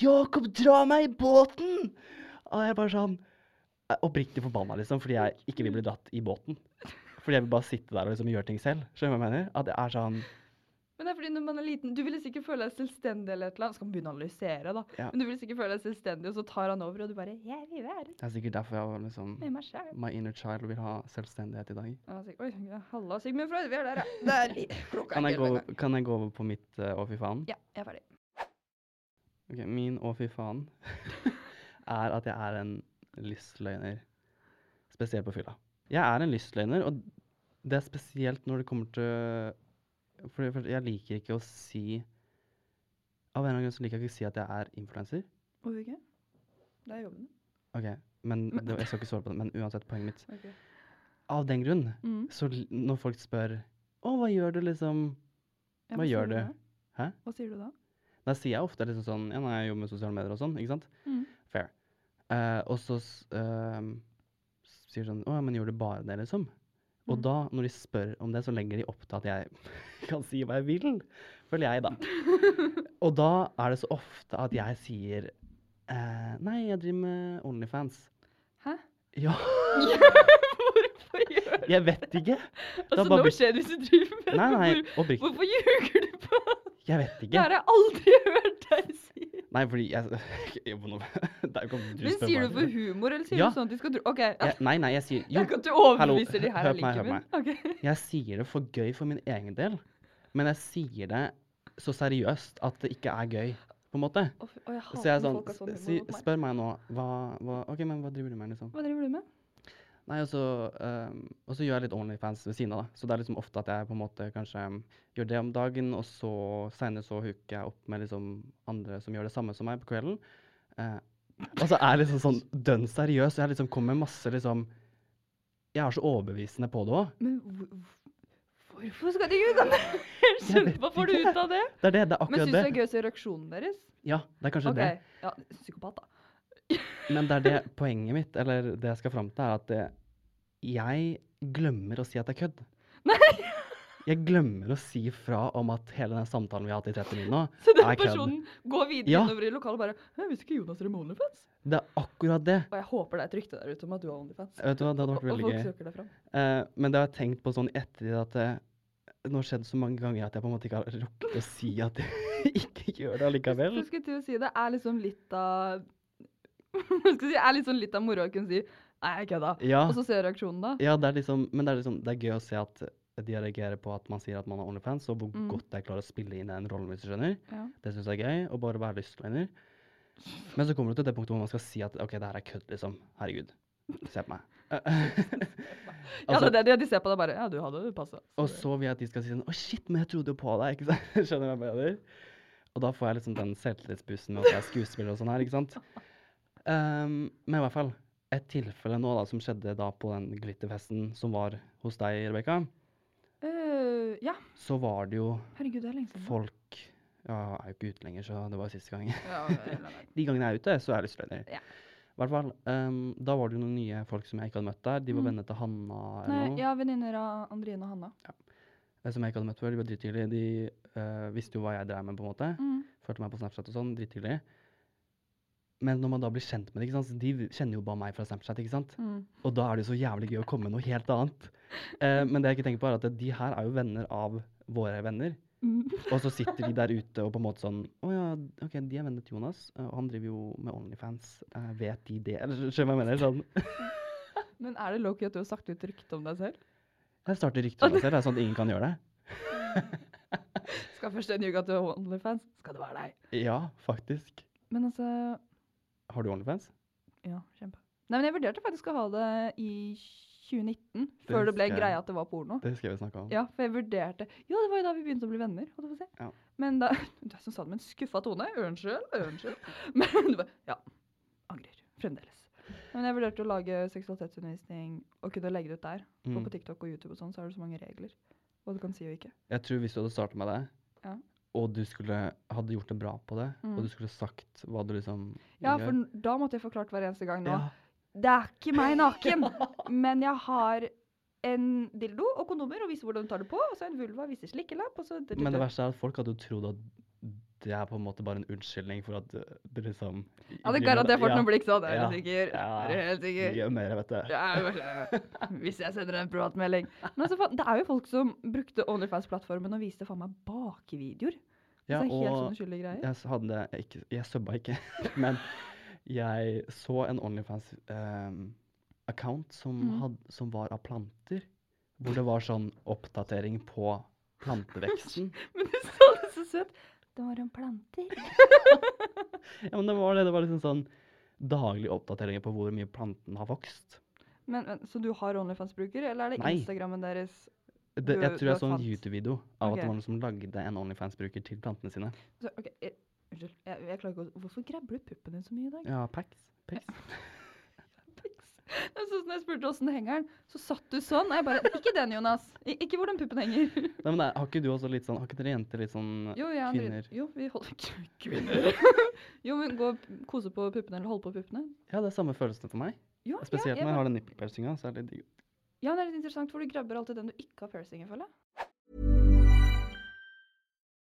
Jakob dra meg i båten! Og jeg bare sånn eh, Oppriktig forbanna, liksom, fordi jeg ikke vil bli dratt i båten. Fordi jeg vil bare sitte der og liksom gjøre ting selv. Skjønner du hva jeg mener? At det er sånn
Men det er fordi når man er liten, Du ville sikkert føle deg selvstendig eller et eller annet. Skal man begynne å analysere, da.
Ja.
Men du ville sikkert føle deg selvstendig, og så tar han over, og du bare Jeg vil være
Det er sikkert derfor jeg var liksom
med meg selv.
My inner child vil ha selvstendighet i dag.
Oi, ja, halla, Sigmund Freud, vi er der, ja. Der. Klokka
Kan jeg gå, kan jeg gå over på mitt uh, å fy faen?
Ja, jeg er ferdig.
Ok, Min å fy faen er at jeg er en lystløgner. Spesielt på fylla. Jeg er en lystløgner, og det er spesielt når det kommer til For det første, jeg liker ikke å si Av en eller annen grunn så liker jeg ikke å si at jeg er influenser.
Hvorfor ikke? Det er jobben din.
Ok, men
Men-
det, Jeg skal ikke svare på det, men uansett, poenget mitt
Ok.
Av den grunn,
Mm.
så når folk spør Å, hva gjør du, liksom?
Ja,
Hva
sier
gjør du?
da?
Hæ?
Hva sier du da?
Da sier jeg ofte liksom sånn Ja, nei, jeg jobber med sosiale medier og sånn, ikke sant?
Mm.
Fair. Uh, og så ehm, sier de sånn Å ja, men gjør du bare det, liksom? Og
Mm.
da, når de spør om det, så legger de opp til at jeg kan si hva jeg vil. Føler jeg, da. Og da er det så ofte at jeg sier eh, Nei, jeg driver med Onlyfans.
Hæ?
Ja,
Hvorfor gjør du
jeg vet ikke.
Altså, nå skjer det hvis du driver med
Nei, nei, oppriktig.
Hvorfor ljuger du på
Jeg vet ikke.
Det har jeg aldri hørt deg si.
Nei, fordi jeg det jo noe Det
Men sier
du
du for humor, eller sier
Ja.
du sånn at de skal tro OK.
Jeg, nei, nei, jeg sier jo,
Jeg kan ikke
overbevise
de her allikevel. Okay.
Jeg sier det for gøy for min egen del, men jeg sier det så seriøst at det ikke er gøy, på en måte.
Å, fy- jeg
Så jeg sånn,
sånn
si, spør meg nå hva, hva OK, men hva driver du med, liksom?
Hva driver du med?
Nei, og så, um, og så gjør jeg litt Onlyfans ved siden av, da. Så det er liksom ofte at jeg på en måte kanskje um, gjør det om dagen, og så senere så hooker jeg opp med liksom andre som gjør det samme som meg på kvelden. Uh, og så er jeg liksom sånn dønn seriøs, og jeg liksom kommer med masse liksom Jeg er så overbevisende på det òg.
Men hvor- hvor- Hvorfor skal du ikke ut det? Hva får du ut av det?
Det er det, det er
Men
akkurat
syns du det er gøy å se reaksjonen deres?
Ja, det er kanskje
okay.
det.
ja, psykopat, da.
Men det er det poenget mitt, eller det jeg skal fram til, er at det, jeg glemmer å si at det er kødd. Nei! Jeg glemmer å si fra om at hele den samtalen vi har hatt i 30 minutter nå,
Så den
er
personen går videre
Ja.
innover i lokalet og bare 'Jeg Visste ikke Jonas drev med Onlyfans?
Det er akkurat det.
Og jeg håper det er et rykte der ute om at du har Onlyfans.
Vet du hva, det hadde vært veldig gøy. Eh, men det har jeg tenkt på sånn i ettertid at det, nå har skjedd så mange ganger at jeg på en måte ikke har rukket å si at jeg ikke gjør det allikevel.
Jeg skulle til å si det er liksom litt av si? Er sånn litt av moro å kunne si Nei, jeg kødda.
Ja,
Og så se reaksjonen, da.
ja det er liksom, men det er, liksom, det er gøy å se at de reagerer på at man sier at man er Onlyfans, og hvor
Mm.
godt jeg klarer å spille inn den rollen, hvis du skjønner.
Ja.
Det syns jeg er gøy, og bare være lystløgner. Men så kommer du til det punktet hvor man skal si at OK, det her er kødd, liksom. Herregud. Se på meg.
ja,
Altså,
det er det de ser på. Det er bare Ja, du hadde passa.
Og så vil jeg at de skal si sånn Å, shit, men jeg trodde jo på deg. ikke sant? Skjønner du hva jeg mener? Og da får jeg liksom den selvtillitsbussen med at jeg er skuespiller og sånn her, ikke sant. Um, men i hvert fall, et tilfelle nå da som skjedde da på den glitterfesten som var hos deg, Rebekka,
Uh, ja.
så var det jo
Herregud, det er lenge siden.
folk Ja, jeg er jo ikke ute lenger, så det var siste gang.
Ja.
De gangene jeg er ute, så er jeg lystløgner.
Ja.
Hvert fall, um, da var det jo noen nye folk som jeg ikke hadde møtt der. De var
Mm.
venner til Hanna eller
Nei,
noe.
ja, venninner av Andrine og Hanna.
Ja. Som jeg ikke hadde møtt før. De var drittidlige. De uh, visste jo hva jeg drev med, på en måte.
Mm.
Følte meg på Snapchat og sånn, drittidlig. Men når man da blir kjent med det, ikke sant, de kjenner jo bare meg fra Snapchat, ikke sant.
Mm.
Og da er det jo så jævlig gøy å komme med noe helt annet. Uh, men det jeg ikke tenker på, er at de her er jo venner av våre venner.
Mm.
Og så sitter de der ute og på en måte sånn Å ja, OK, de er venner til Jonas, og han driver jo med Onlyfans. Eh, vet de det? Eller skjønner hva jeg mener? Sånn.
Men er det low-key at du har sagt ut rykte om deg selv?
Jeg starter rykter om meg selv, det er sånn at ingen kan gjøre det.
Skal først en ljuge at du har Onlyfans, skal det være deg.
Ja, faktisk.
Men altså
Har du Onlyfans?
Ja, kjempe. Nei, men jeg vurderte faktisk å ha det i 2019, før det ble
greia jeg.
at det var porno.
Det husker jeg vi snakka om.
Ja, for jeg vurderte Jo, det var jo da vi begynte å bli venner. holdt jeg på å si.
Ja.
Men da Du er som sa det med en skuffa tone. Unnskyld, unnskyld. Men du bare Ja. Angrer. Fremdeles. Men jeg vurderte å lage seksualitetsundervisning og kunne legge det ut der. For
Mm.
på TikTok og YouTube og sånn, så er det så mange regler. Hva du kan si og ikke.
Jeg tror hvis du hadde starta med det,
Ja.
og du skulle hadde gjort det bra på det,
Mm.
og du skulle sagt hva du liksom
Ja,
gjør
for da måtte jeg forklart hver eneste gang nå.
Ja.
Det er ikke meg naken, men jeg har en dildo og kondomer og viser hvordan du tar det på, og så en vulva og viser slikkelapp, og så
Men det verste er at folk hadde jo trodd at det er på en måte bare en unnskyldning for at det du liksom
Ja, det er garantert fått
Ja,
noen blikk sånn, er
Ja.
du sikker?
Ja.
Er du helt sikker?
Gjør mer, vet du.
Ja, vel, hvis jeg sender en privatmelding. Men altså, det er jo folk som brukte OnlyFans-plattformen og viste faen meg bakevideoer.
Ja,
det er helt
og
sånne greier.
jeg hadde ikke Jeg subba ikke, men jeg så en Onlyfans-account som, mm. som var av planter. Hvor det var sånn oppdatering på planteveksten.
Men du sa det så søtt. Det var en planter.
Ja, men det var det. Det var liksom sånn daglige oppdateringer på hvor mye planten har vokst.
Men, men, så du har OnlyFans-bruker, eller er det
Nei.
Instagrammen deres?
Det, jeg tror jeg så en YouTube-video av
okay.
at det var noen som lagde en Onlyfans-bruker til plantene sine.
Så, ok, jeg, unnskyld, jeg, jeg klarer ikke å Hvorfor grabler du puppen din så mye i dag?
Ja, packs.
Det er sånn som jeg spurte åssen henger den, så satt du sånn. Og jeg bare Ikke den, Jonas. Ikke hvor den puppen henger.
Nei, men nei, har ikke du også litt sånn Har ikke dere jenter litt sånn
Jo, jeg er
Kvinner.
Jo, vi holder kvinner. jo, men gå og kose på puppene eller holde på puppene.
Ja, det er samme følelsen for meg.
Jo,
Spesielt
ja,
når
jeg
jeg har den nippelpiercinga. Så er det digg.
Ja, det er litt interessant, for du grabber alltid den du ikke har piercing i, føler jeg.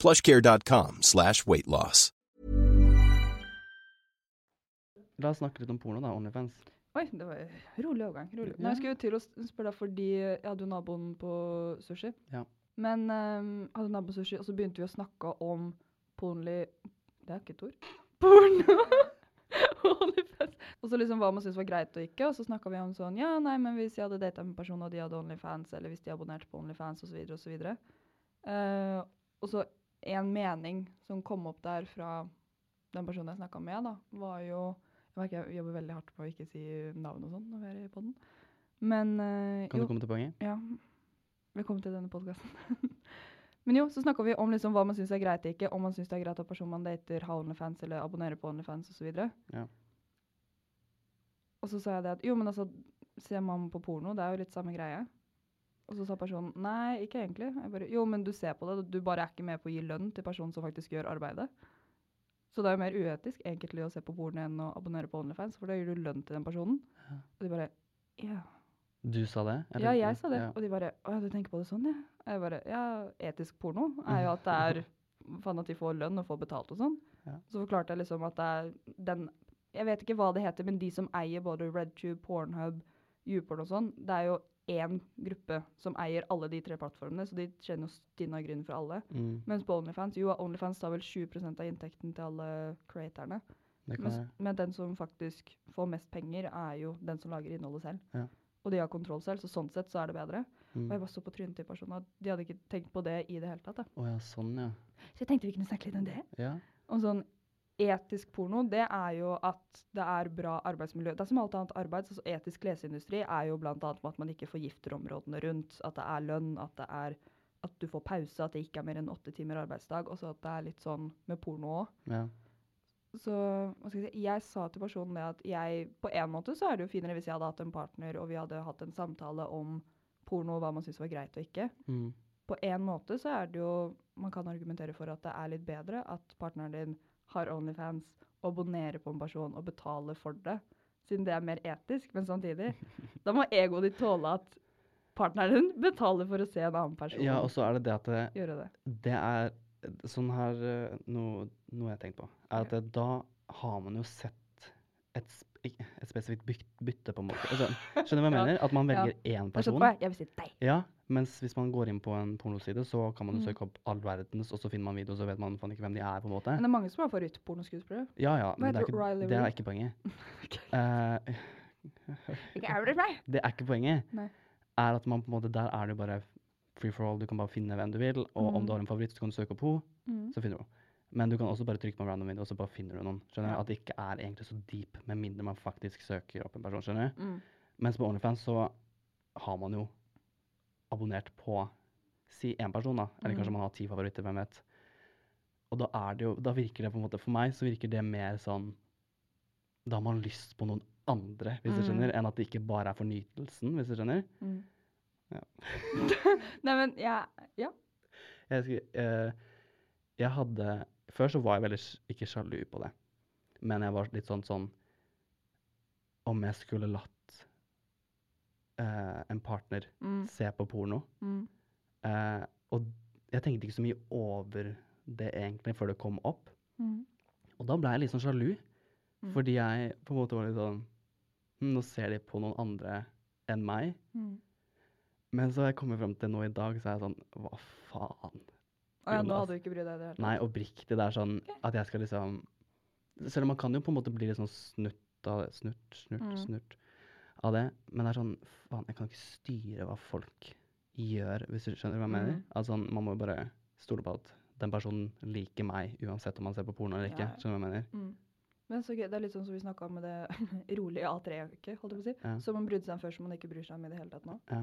plushcare.com slash weight loss.
La oss snakke litt om porno, da. Onlyfans.
Oi, det var rolig overgang. Rolig. Nei, jeg skulle til å spørre deg fordi jeg hadde jo naboen på sushi.
Ja.
Men um, hadde naboen sushi, og så begynte vi å snakke om pornly Det er ikke et ord. Porno! OnlyFans. Og så liksom hva man syntes var greit og ikke, og så snakka vi om sånn Ja, nei, men hvis jeg hadde data med en person, og de hadde OnlyFans, eller hvis de abonnerte på OnlyFans, osv., osv. Uh, og så en mening som kom opp der fra den personen jeg snakka med, da, var jo Jeg merker jeg jobber veldig hardt på å ikke si navn og sånn når vi er i poden. Men uh,
Kan
jo,
du komme til poenget?
ja. Velkommen til denne podkasten. Men jo, så snakka vi om liksom hva man syns er greit og ikke. Om man syns det er greit at personen man dater, har OnlyFans eller abonnerer på OnlyFans osv.
Ja.
Og så sa jeg det at jo, men altså, ser man på porno, det er jo litt samme greie. Og så sa personen nei, ikke egentlig. Bare, jo, men du ser på det, du bare er ikke med på å gi lønn til personen som faktisk gjør arbeidet. Så det er jo mer uetisk egentlig å se på porno enn å abonnere på OnlyFans, for da gir du lønn til den personen. Og de bare ja.
Du sa det? eller?
Ja, jeg sa det.
Ja.
Og de bare Å ja, du tenker på det sånn, ja? Jeg bare Ja, etisk porno er jo at det er faen at de får lønn og får betalt og sånn.
Ja.
Så forklarte jeg liksom at det er den Jeg vet ikke hva det heter, men de som eier både RedTube, Pornhub, YouPorn og sånn, det er jo én gruppe som eier alle de tre plattformene, så de tjener jo stinn av grunn for alle.
Mm,
Mens på Onlyfans Jo, Onlyfans tar vel 20% av inntekten til alle creatorene.
Mens,
Men, den som faktisk får mest penger, er jo den som lager innholdet selv.
Ja.
Og de har kontroll selv, så sånn sett så er det bedre. Og jeg
Mm.
bare så på trynet til personen at de hadde ikke tenkt på det i det hele tatt. Da.
Oh ja, sånn, ja.
Så jeg tenkte vi kunne snakke litt om det.
Ja.
Om sånn etisk porno, det er jo at det er bra arbeidsmiljø. Det er som alt annet arbeid. Altså etisk leseindustri er jo bl.a. at man ikke forgifter områdene rundt. At det er lønn, at det er at du får pause, at det ikke er mer enn åtte timer arbeidsdag. Og så at det er litt sånn med porno òg.
ja.
Så jeg si, jeg sa til personen det at jeg På en måte så er det jo finere hvis jeg hadde hatt en partner, og vi hadde hatt en samtale om porno, hva man syntes var greit og ikke.
Mm.
På en måte så er det jo Man kan argumentere for at det er litt bedre at partneren din har Onlyfans, og abonnerer på en person og betaler for det, siden det er mer etisk. Men samtidig, da må egoet ditt tåle at partneren betaler for å se en annen person
ja, og så er det det at det,
det.
det er Sånn her eh, Noe, noe jeg har tenkt på, er at det, da har man jo sett et, et spesifikt bytte, på en måte. Altså, skjønner du hva jeg
Ja.
mener? At man
Ja.
velger én person.
jeg vil si deg.
Ja, mens hvis man går inn på en pornoside, så kan man jo
Mm.
søke opp all verdens, og så finner man video, så vet man faen ikke hvem de er, på en måte.
Men det er mange som har favorittpornoskuespillere.
Ja, ja, men det er ikke, det er ikke poenget.
okay. Er det
er ikke poenget.
Nei.
Er at man på en måte, Der er det bare free for all. Du kan bare finne hvem du vil, og om
Mm.
du har en favoritt, så kan du søke opp henne,
Mm.
så finner du henne. Men du kan også bare trykke på random video, og så bare finner du noen. Skjønner du?
Ja.
At det ikke er egentlig så deep, med mindre man faktisk søker opp en person. skjønner du?
Mm.
Mens på OnlyFans så har man jo abonnert på si én person, da. Eller kanskje
Mhm.
man har ti favoritter, hvem vet. Og da er det jo Da virker det på en måte For meg så virker det mer sånn Da har man lyst på noen andre, hvis du
Mm.
skjønner, enn at det ikke bare er fornytelsen, hvis du skjønner.
Mm.
Ja.
Nei, men ja, ja.
Jeg, skal, eh, jeg hadde Før så var jeg veldig ikke sjalu på det, men jeg var litt sånn sånn Om jeg skulle latt eh, en partner
Mm.
se på porno
Mm.
eh, Og jeg tenkte ikke så mye over det egentlig før det kom opp.
Mm.
Og da ble jeg litt sånn sjalu,
Mm.
fordi jeg på en måte var litt sånn hm, Nå ser de på noen andre enn meg.
Mm.
Men så har jeg kommet frem til nå i dag, så er jeg sånn Hva faen?
Å ja, nå hadde du ikke brydd deg i det hele tatt?
Nei, oppriktig. Det er sånn at jeg skal liksom Selv om man kan jo på en måte bli litt sånn snutt av det. Snutt, snurt,
Mm.
snurt av det. Men det er sånn Faen, jeg kan ikke styre hva folk gjør, hvis du skjønner hva jeg mener?
Mm.
Altså, man må bare stole på at den personen liker meg, uansett om man ser på porno eller ikke.
Ja.
Skjønner du hva jeg mener?
Mm. Men så Det er litt sånn som vi snakka om med det rolige A3-øket, holdt jeg på å si.
Ja.
Som man brydde seg om før, som man ikke bryr seg om i det hele tatt nå.
Ja.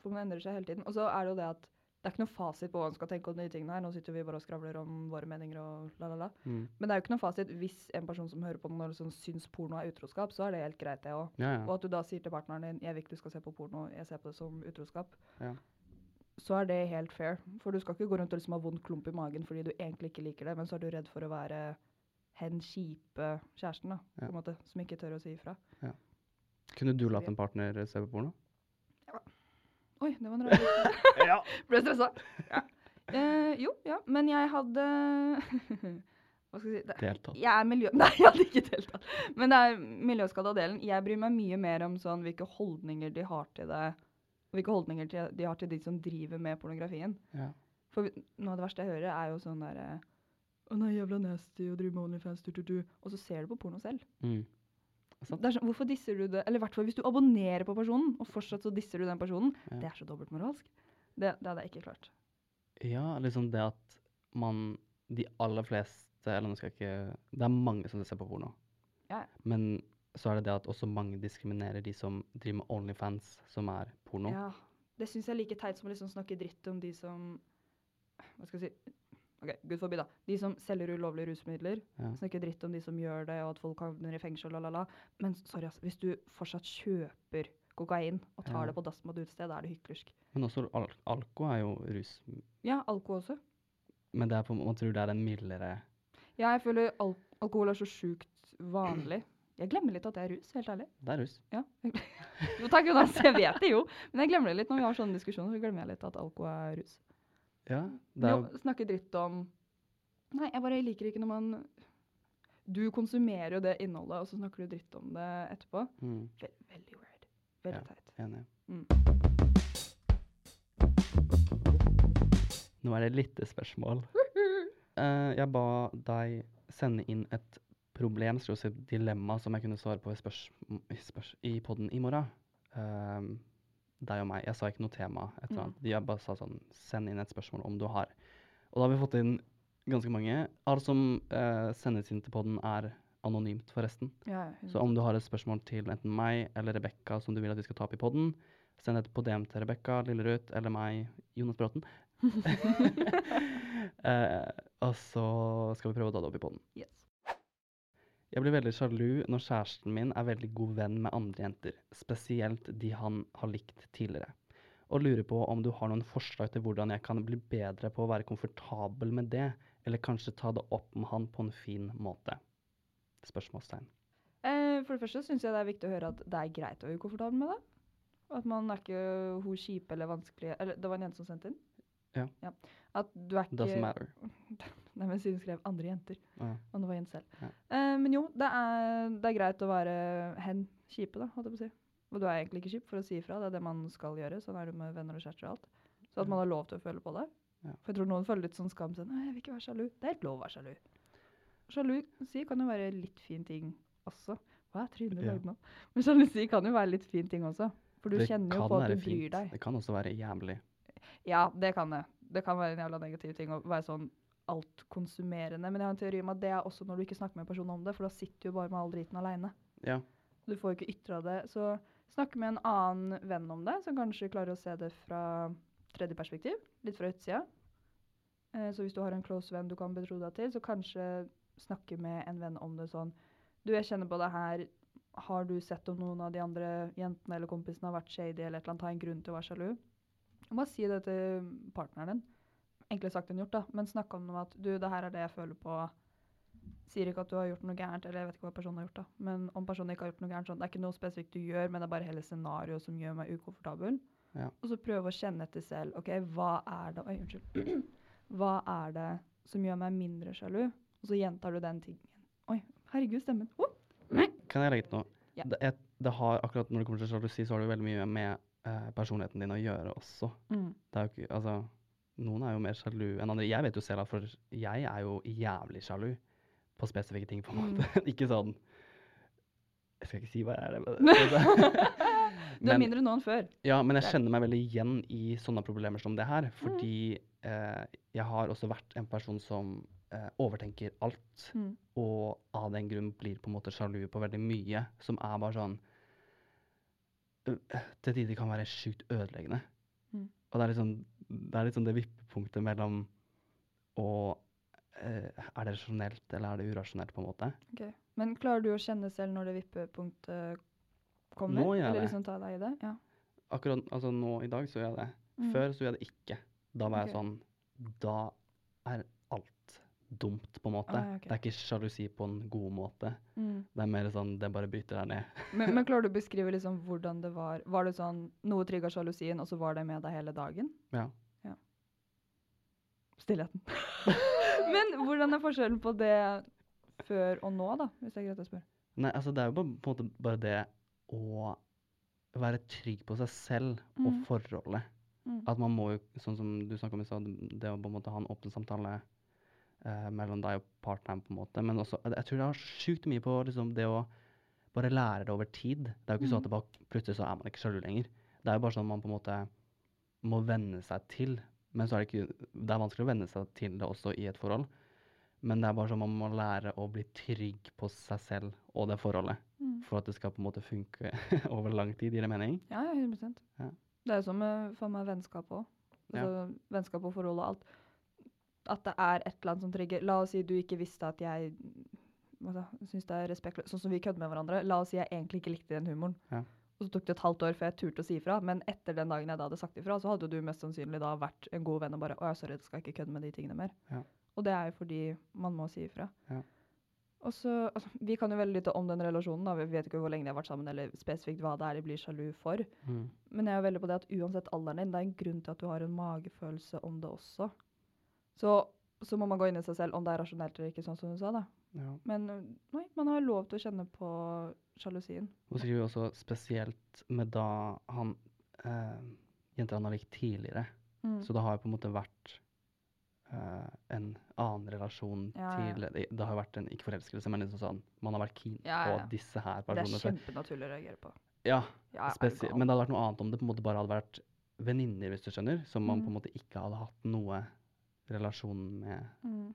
For man endrer seg hele tiden. Og så er det jo det at det er ikke noe fasit på hva man skal tenke om de tingene her. Nå sitter vi bare og skravler om våre meninger og la, la, la.
Mm.
Men det er jo ikke noe fasit hvis en person som hører på noe sånn, syns porno er utroskap, så er det helt greit, det òg.
Ja,
Og at du da sier til partneren din 'jeg vil ikke du skal se på porno, jeg ser på det som utroskap',
Ja.
så er det helt fair. For du skal ikke gå rundt og liksom ha vond klump i magen fordi du egentlig ikke liker det, men så er du redd for å være hen kjipe kjæresten, da, på
Ja.
en måte, som ikke tør å si ifra.
Kunne du latt en partner se på porno?
Oi, det var en rar lyd.
ja.
Ble stressa. Ja. Uh, jo, ja, men jeg hadde Hva skal jeg si det,
Deltatt.
Jeg er miljø... Nei, jeg hadde ikke deltatt. Men det er miljøskada delen. Jeg bryr meg mye mer om sånn hvilke holdninger de har til det. Og hvilke holdninger de- har til de som driver med pornografien.
Ja.
For noe av det verste jeg hører, er jo sånn derre Å nei, jævla nasty å drive med Onlyfans, du, du, du. Og så ser du på porno selv.
Mm.
Sånn, hvorfor disser du det? Eller hvert hvis du abonnerer på personen, og fortsatt så disser du den personen.
Ja.
Det er så dobbeltmoralsk. Det, det hadde jeg ikke klart.
Ja, liksom det at man De aller fleste Eller nå skal jeg ikke Det er mange som ser på porno.
Ja.
Men så er det det at også mange diskriminerer de som driver med Onlyfans, som er porno.
Ja, det syns jeg er like teit som å liksom snakke dritt om de som Hva skal jeg si Ok, gud forby, da. De som selger ulovlige rusmidler.
Ja.
Snakker dritt om de som gjør det, og at folk havner i fengsel, la, la, la. Men sorry, altså. Hvis du fortsatt kjøper kokain og tar
Ja.
det på dass på et utested, da er det hyklersk.
Men også al alko er jo rus.
Ja, alko også.
Men det er på, man tror det er en mildere
Ja, jeg føler al alkohol er så sjukt vanlig. Jeg glemmer litt at det er rus, helt ærlig.
Det er rus.
Ja. jo, takk, Jonas. Jeg vet det jo. Men jeg glemmer det litt når vi har sånne diskusjoner. så glemmer jeg litt at alko er rus.
Ja, det er
Jo, snakke dritt om Nei, jeg bare liker ikke når man Du konsumerer jo det innholdet, og så snakker du dritt om det etterpå.
mm,
Ve veldig weird. Veldig
Ja.
teit.
Enig.
Mm.
Nå er det lyttespørsmål. Uh, jeg ba deg sende inn et problem, skal vi si dilemma, som jeg kunne svare på i, spørs, i, spørs, i podden i morgen. Um, deg og meg. Jeg sa ikke noe tema. Et eller
Mm.
annet. Jeg bare sa sånn Send inn et spørsmål om du har. Og da har vi fått inn ganske mange. Alt som eh, sendes inn til podden, er anonymt, forresten.
Ja,
Så om du har et spørsmål til enten meg eller Rebekka som du vil at vi skal ta opp i podden, send et på DM til Rebekka, Lillerud eller meg, Jonas Bråten. eh, og så skal vi prøve å ta det opp i podden.
yes.
Jeg blir veldig sjalu når kjæresten min er veldig god venn med andre jenter, spesielt de han har likt tidligere. Og lurer på om du har noen forslag til hvordan jeg kan bli bedre på å være komfortabel med det, eller kanskje ta det opp med han på en fin måte. Spørsmålstegn.
Eh, for det første syns jeg det er viktig å høre at det er greit å være ukomfortabel med det. At man er ikke hun kjipe eller vanskelig Eller det var en jente som sendte inn?
Ja.
At du er ikke
Doesn't matter.
Nei, men siden hun skrev 'andre jenter'.
Ja.
Og det var jente selv.
Ja.
Uh, men jo, det er, det er greit å være hen kjipe, da, holdt jeg på å si. Og du er egentlig ikke kjip for å si ifra. Det er det man skal gjøre. Sånn er det med venner og kjærester og alt. Så at man har lov til å føle på det.
Ja.
For jeg tror noen føler litt sånn skam. Sånn, Nei, jeg vil ikke være sjalu. Det er helt lov å være sjalu. Sjalusi kan jo være litt fin ting også. Hva er
Ja.
nå? Men sjalusi kan jo være litt fin ting også. For du
Det
kjenner jo på at du bryr
fint.
deg.
Det kan også være jævlig.
Ja, det kan det. Det kan være en jævla negativ ting å være sånn altkonsumerende. Men jeg har en teori om at det er også når du ikke snakker med personen om det, for da sitter du jo bare med all driten aleine.
Ja.
Du får jo ikke ytra det. Så snakk med en annen venn om det, som kanskje klarer å se det fra tredje perspektiv, litt fra utsida. Eh, så hvis du har en close venn du kan betro deg til, så kanskje snakke med en venn om det sånn Du, jeg kjenner på det her. Har du sett om noen av de andre jentene eller kompisene har vært shady eller et eller annet, har en grunn til å være sjalu? Bare si det til partneren din. Enklere sagt enn gjort, da. Men snakk om at du, det her er det jeg føler på. Sier ikke at du har gjort noe gærent, eller jeg vet ikke hva personen har gjort, da. Men om personen ikke har gjort noe gærent, sånn, det er ikke noe spesifikt du gjør, men det er bare hele scenarioet som gjør meg ukomfortabel.
Ja.
Og så prøve å kjenne etter selv. OK, hva er det Oi, unnskyld. Hva er det som gjør meg mindre sjalu? Og så gjentar du den tingen. Oi, herregud, stemmen. Oh!
Kan jeg legge til noe?
Ja.
Det, det har, akkurat når det kommer til sjalusi, så har det veldig mye med eh, personligheten din å gjøre også.
Mm.
Det er jo ikke, altså, noen er jo mer sjalu enn andre. Jeg vet jo selv at for jeg er jo jævlig sjalu på spesifikke ting, på en
Mm.
måte. ikke sånn Jeg skal ikke si hva jeg er. Men,
Du er mindre nå enn før.
Ja, men jeg
er-
kjenner meg veldig igjen i sånne problemer som det her. Fordi eh, jeg har også vært en person som eh, overtenker alt.
Mm.
Og av den grunn blir på en måte sjalu på veldig mye som er bare sånn øh, Til tider kan være sjukt ødeleggende.
Mm.
Og det er liksom det er liksom det vippepunktet mellom å eh, Er det rasjonelt, eller er det urasjonelt, på en måte?
Ok. Men klarer du å kjenne selv når det vippepunktet kommer?
Nå gjør jeg
Eller liksom ta deg i det? Ja.
Akkurat altså nå i dag så gjør jeg det.
Mm.
Før så gjør jeg det ikke. Da var jeg sånn Da er alt dumt, på en måte.
Ah, okay.
Det er ikke sjalusi på en god måte.
Mm.
Det er mer sånn det bare bryter deg ned.
Men, men klarer du å beskrive liksom hvordan det var? Var det sånn noe trigga sjalusien, og så var det med deg hele dagen?
Ja.
Stillheten. men hvordan er forskjellen på det før og nå, da, hvis det er greit å spørre?
Nei, altså det er jo på, på en måte bare det å være trygg på seg selv og
Mm.
forholdet.
Mm.
At man må jo, sånn som du snakka om i stad, det å på en måte ha en åpen samtale eh, mellom deg og partneren, på en måte. Men også, jeg tror det har sjukt mye på liksom, det å bare lære det over tid. Det er jo ikke sånn at det bare plutselig så er man ikke sjalu lenger. Det er jo bare sånn at man på en måte må venne seg til Men så er det ikke Det er vanskelig å venne seg til det også i et forhold. Men det er bare sånn man må lære å bli trygg på seg selv og det forholdet.
Mm.
For at det skal på en måte funke over lang tid, gir det mening?
Ja, ja, 100
Ja.
Det er jo som med, for meg vennskap òg. Altså, Vennskap og forhold og alt. At det er et eller annet som trigger La oss si du ikke visste at jeg da, syns det er respektløst Sånn som vi kødder med hverandre. La oss si jeg egentlig ikke likte den humoren.
Ja.
Og så tok det et halvt år før jeg turte å si ifra. Men etter den dagen jeg da hadde sagt ifra, så hadde du mest sannsynlig da vært en god venn og bare Å ja, sorry, jeg skal ikke kødde med de tingene mer.
Ja.
Og det er jo fordi man må si ifra.
Ja.
Og så, altså, Vi kan jo veldig lite om den relasjonen. da, Vi vet ikke hvor lenge de har vært sammen, eller spesifikt hva det er de blir sjalu for.
Mm.
Men jeg er jo veldig på det at uansett alderen din, det er en grunn til at du har en magefølelse om det også. Så, så må man gå inn i seg selv om det er rasjonelt eller ikke, sånn som du sa. da.
Ja.
Men nei, man har lov til å kjenne på sjalusien.
Hun skriver også spesielt med da han eh, jenter han har likt tidligere.
Mm.
Så det har jo på en måte vært eh, en annen relasjon
Ja, ja.
til det, det har jo vært en ikke forelskelse, men liksom sånn Man har vært keen
Ja,
på disse her personene.
Det er kjempenaturlig å reagere på.
Ja,
Ja, du
spesi
gal?
men det hadde vært noe annet om det på en måte bare hadde vært venninner, hvis du skjønner, som man
Mm.
på en måte ikke hadde hatt noe relasjon med
Mm.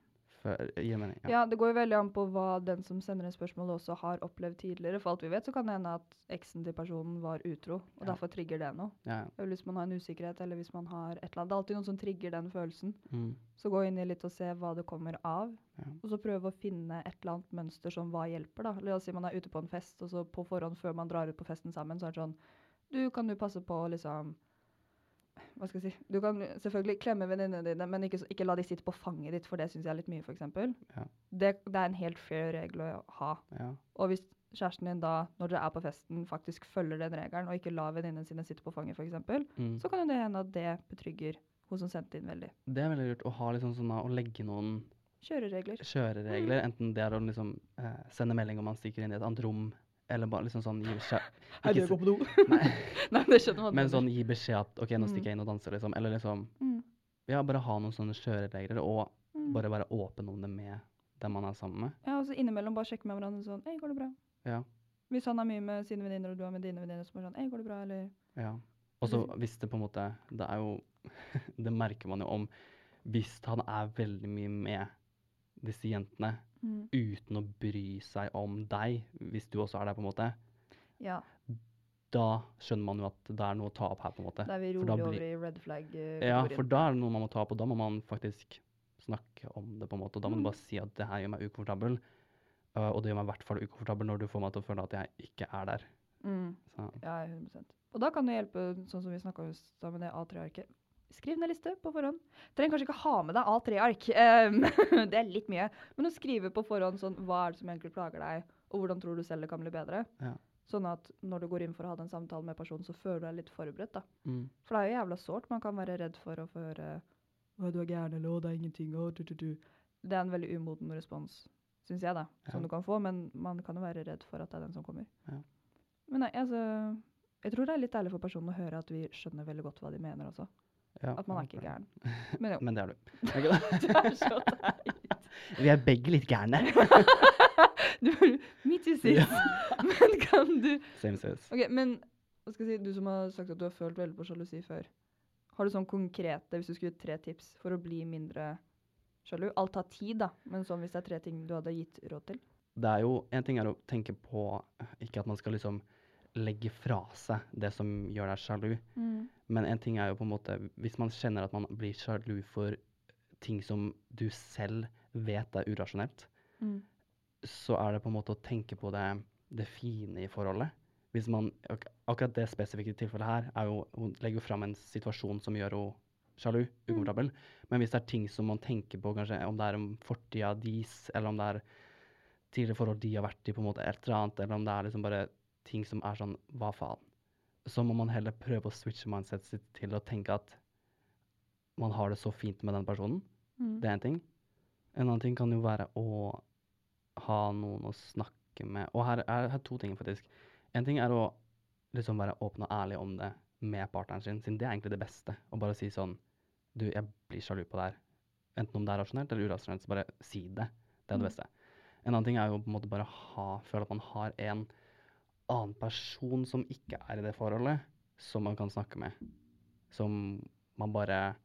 Gir mening?
Ja. det går jo veldig an på hva den som sender inn spørsmålet også har opplevd tidligere. For alt vi vet, så kan det hende at eksen til personen var utro, og
Ja.
derfor trigger det noe.
Ja.
Eller hvis man har en usikkerhet, eller hvis man har et eller annet. Det er alltid noen som trigger den følelsen.
Mm.
Så gå inn i litt og se hva det kommer av.
Ja.
Og så prøve å finne et eller annet mønster som hva hjelper, da. La oss si man er ute på en fest, og så på forhånd før man drar ut på festen sammen, så er det sånn Du, kan du passe på å liksom Hva skal jeg si Du kan selvfølgelig klemme venninnene dine, men ikke, ikke la de sitte på fanget ditt, for det syns jeg er litt mye, f.eks.
Ja.
Det, det er en helt fair regel å ha.
ja.
Og hvis kjæresten din da, når dere er på festen, faktisk følger den regelen, og ikke lar venninnene sine sitte på fanget, f.eks.,
Mm.
så kan jo det hende at det betrygger hun som sendte inn veldig.
Det er veldig lurt å ha liksom sånn, å legge noen
Kjøreregler.
kjøreregler. Enten det er å liksom eh, sende melding om man stikker inn i et annet rom, eller bare liksom sånn gi beskjed ikke går
på do.
Nei,
Nei, det skjønner man.
men sånn gi beskjed at OK, nå
Mm.
stikker jeg inn og danser, liksom. Eller liksom
mm.
Ja, bare ha noen sånne kjøreregler, og
Mm.
bare være åpen om det med den man er sammen med.
Ja, og så innimellom bare sjekke med hverandre sånn Hei, går det bra?
Ja.
Hvis han er mye med sine venninner, og du er med dine venninner, så bare sånn Hei, går det bra, eller
Ja. Og så hvis det på en måte Det er jo Det merker man jo om hvis han er veldig mye med disse jentene
mm.
uten å bry seg om deg, hvis du også er der, på en måte,
Ja.
da skjønner man jo at det er noe å ta opp her, på en måte.
Da er vi rolig
blir-
over i red flag. eh,
Ja, for da er det noe man må ta opp, og da må man faktisk snakke om det, på en måte. Og da må
Mm.
du bare si at det her gjør meg ukomfortabel, øh, og det gjør meg i hvert fall ukomfortabel når du får meg til å føle at jeg ikke er der.
Mm.
Så,
Ja, 100% Og da kan det hjelpe, sånn som vi snakka om med det A3-arket. Skriv ned liste på forhånd. Trenger kanskje ikke ha med deg A3-ark, Um, det er litt mye. Men å skrive på forhånd sånn hva er det som egentlig plager deg, og hvordan tror du selv det kan bli bedre.
Ja.
Sånn at når du går inn for å ha den samtalen med personen, så føler du deg litt forberedt. da.
mm.
For det er jo jævla sårt. Man kan være redd for å få høre «Å, du er gæren, eller å, det er ingenting, å, du, du, du. Det er en veldig umoden respons, syns jeg, da, som
Ja.
du kan få. Men man kan jo være redd for at det er den som kommer.
Ja.
Men nei, altså Jeg tror det er litt ærlig for personen å høre at vi skjønner veldig godt hva de mener også.
Ja,
At man er ikke gæren. Men jo.
Men det er du. Er?
Du er så teit.
Vi er begge litt gærne.
Du, me too, sis. Men kan du
Same sis.
Ok, men hva skal jeg si, du som har sagt at du har følt veldig på sjalusi før. Har du sånn konkrete, hvis du skulle gitt tre tips for å bli mindre sjalu? Alt tar tid, da, men sånn hvis det er tre ting du hadde gitt råd til?
Det er jo En ting er å tenke på Ikke at man skal liksom legge fra seg det som gjør deg sjalu, men en ting er jo på en måte Hvis man kjenner at man blir sjalu for ting som du selv vet er urasjonelt,
Mm.
så er det på en måte å tenke på det, det fine i forholdet. Hvis man, ak akkurat det spesifikke tilfellet her er jo, hun legger jo fram en situasjon som gjør henne sjalu, ukomfortabel. Men hvis det er ting som man tenker på, kanskje om det er om fortida deres, eller om det er tidligere forhold de har vært i, på en måte et eller annet, eller om det er liksom bare ting som er sånn, hva faen? Så må man heller prøve å switche mindsetet sitt til å tenke at man har det så fint med den personen.
Mm.
Det er en ting. En annen ting kan jo være å ha noen å snakke med. Og her er her er to ting, faktisk. En ting er å liksom være åpen og ærlig om det med partneren sin, siden det er egentlig det beste. Å bare si sånn Du, jeg blir sjalu på det her. Enten om det er rasjonelt eller urasjonelt, så bare si det. Det er det
Mm.
beste. En annen ting er jo på en måte bare ha, føle at man har en annen person som ikke er i det forholdet, som man kan snakke med. Som man bare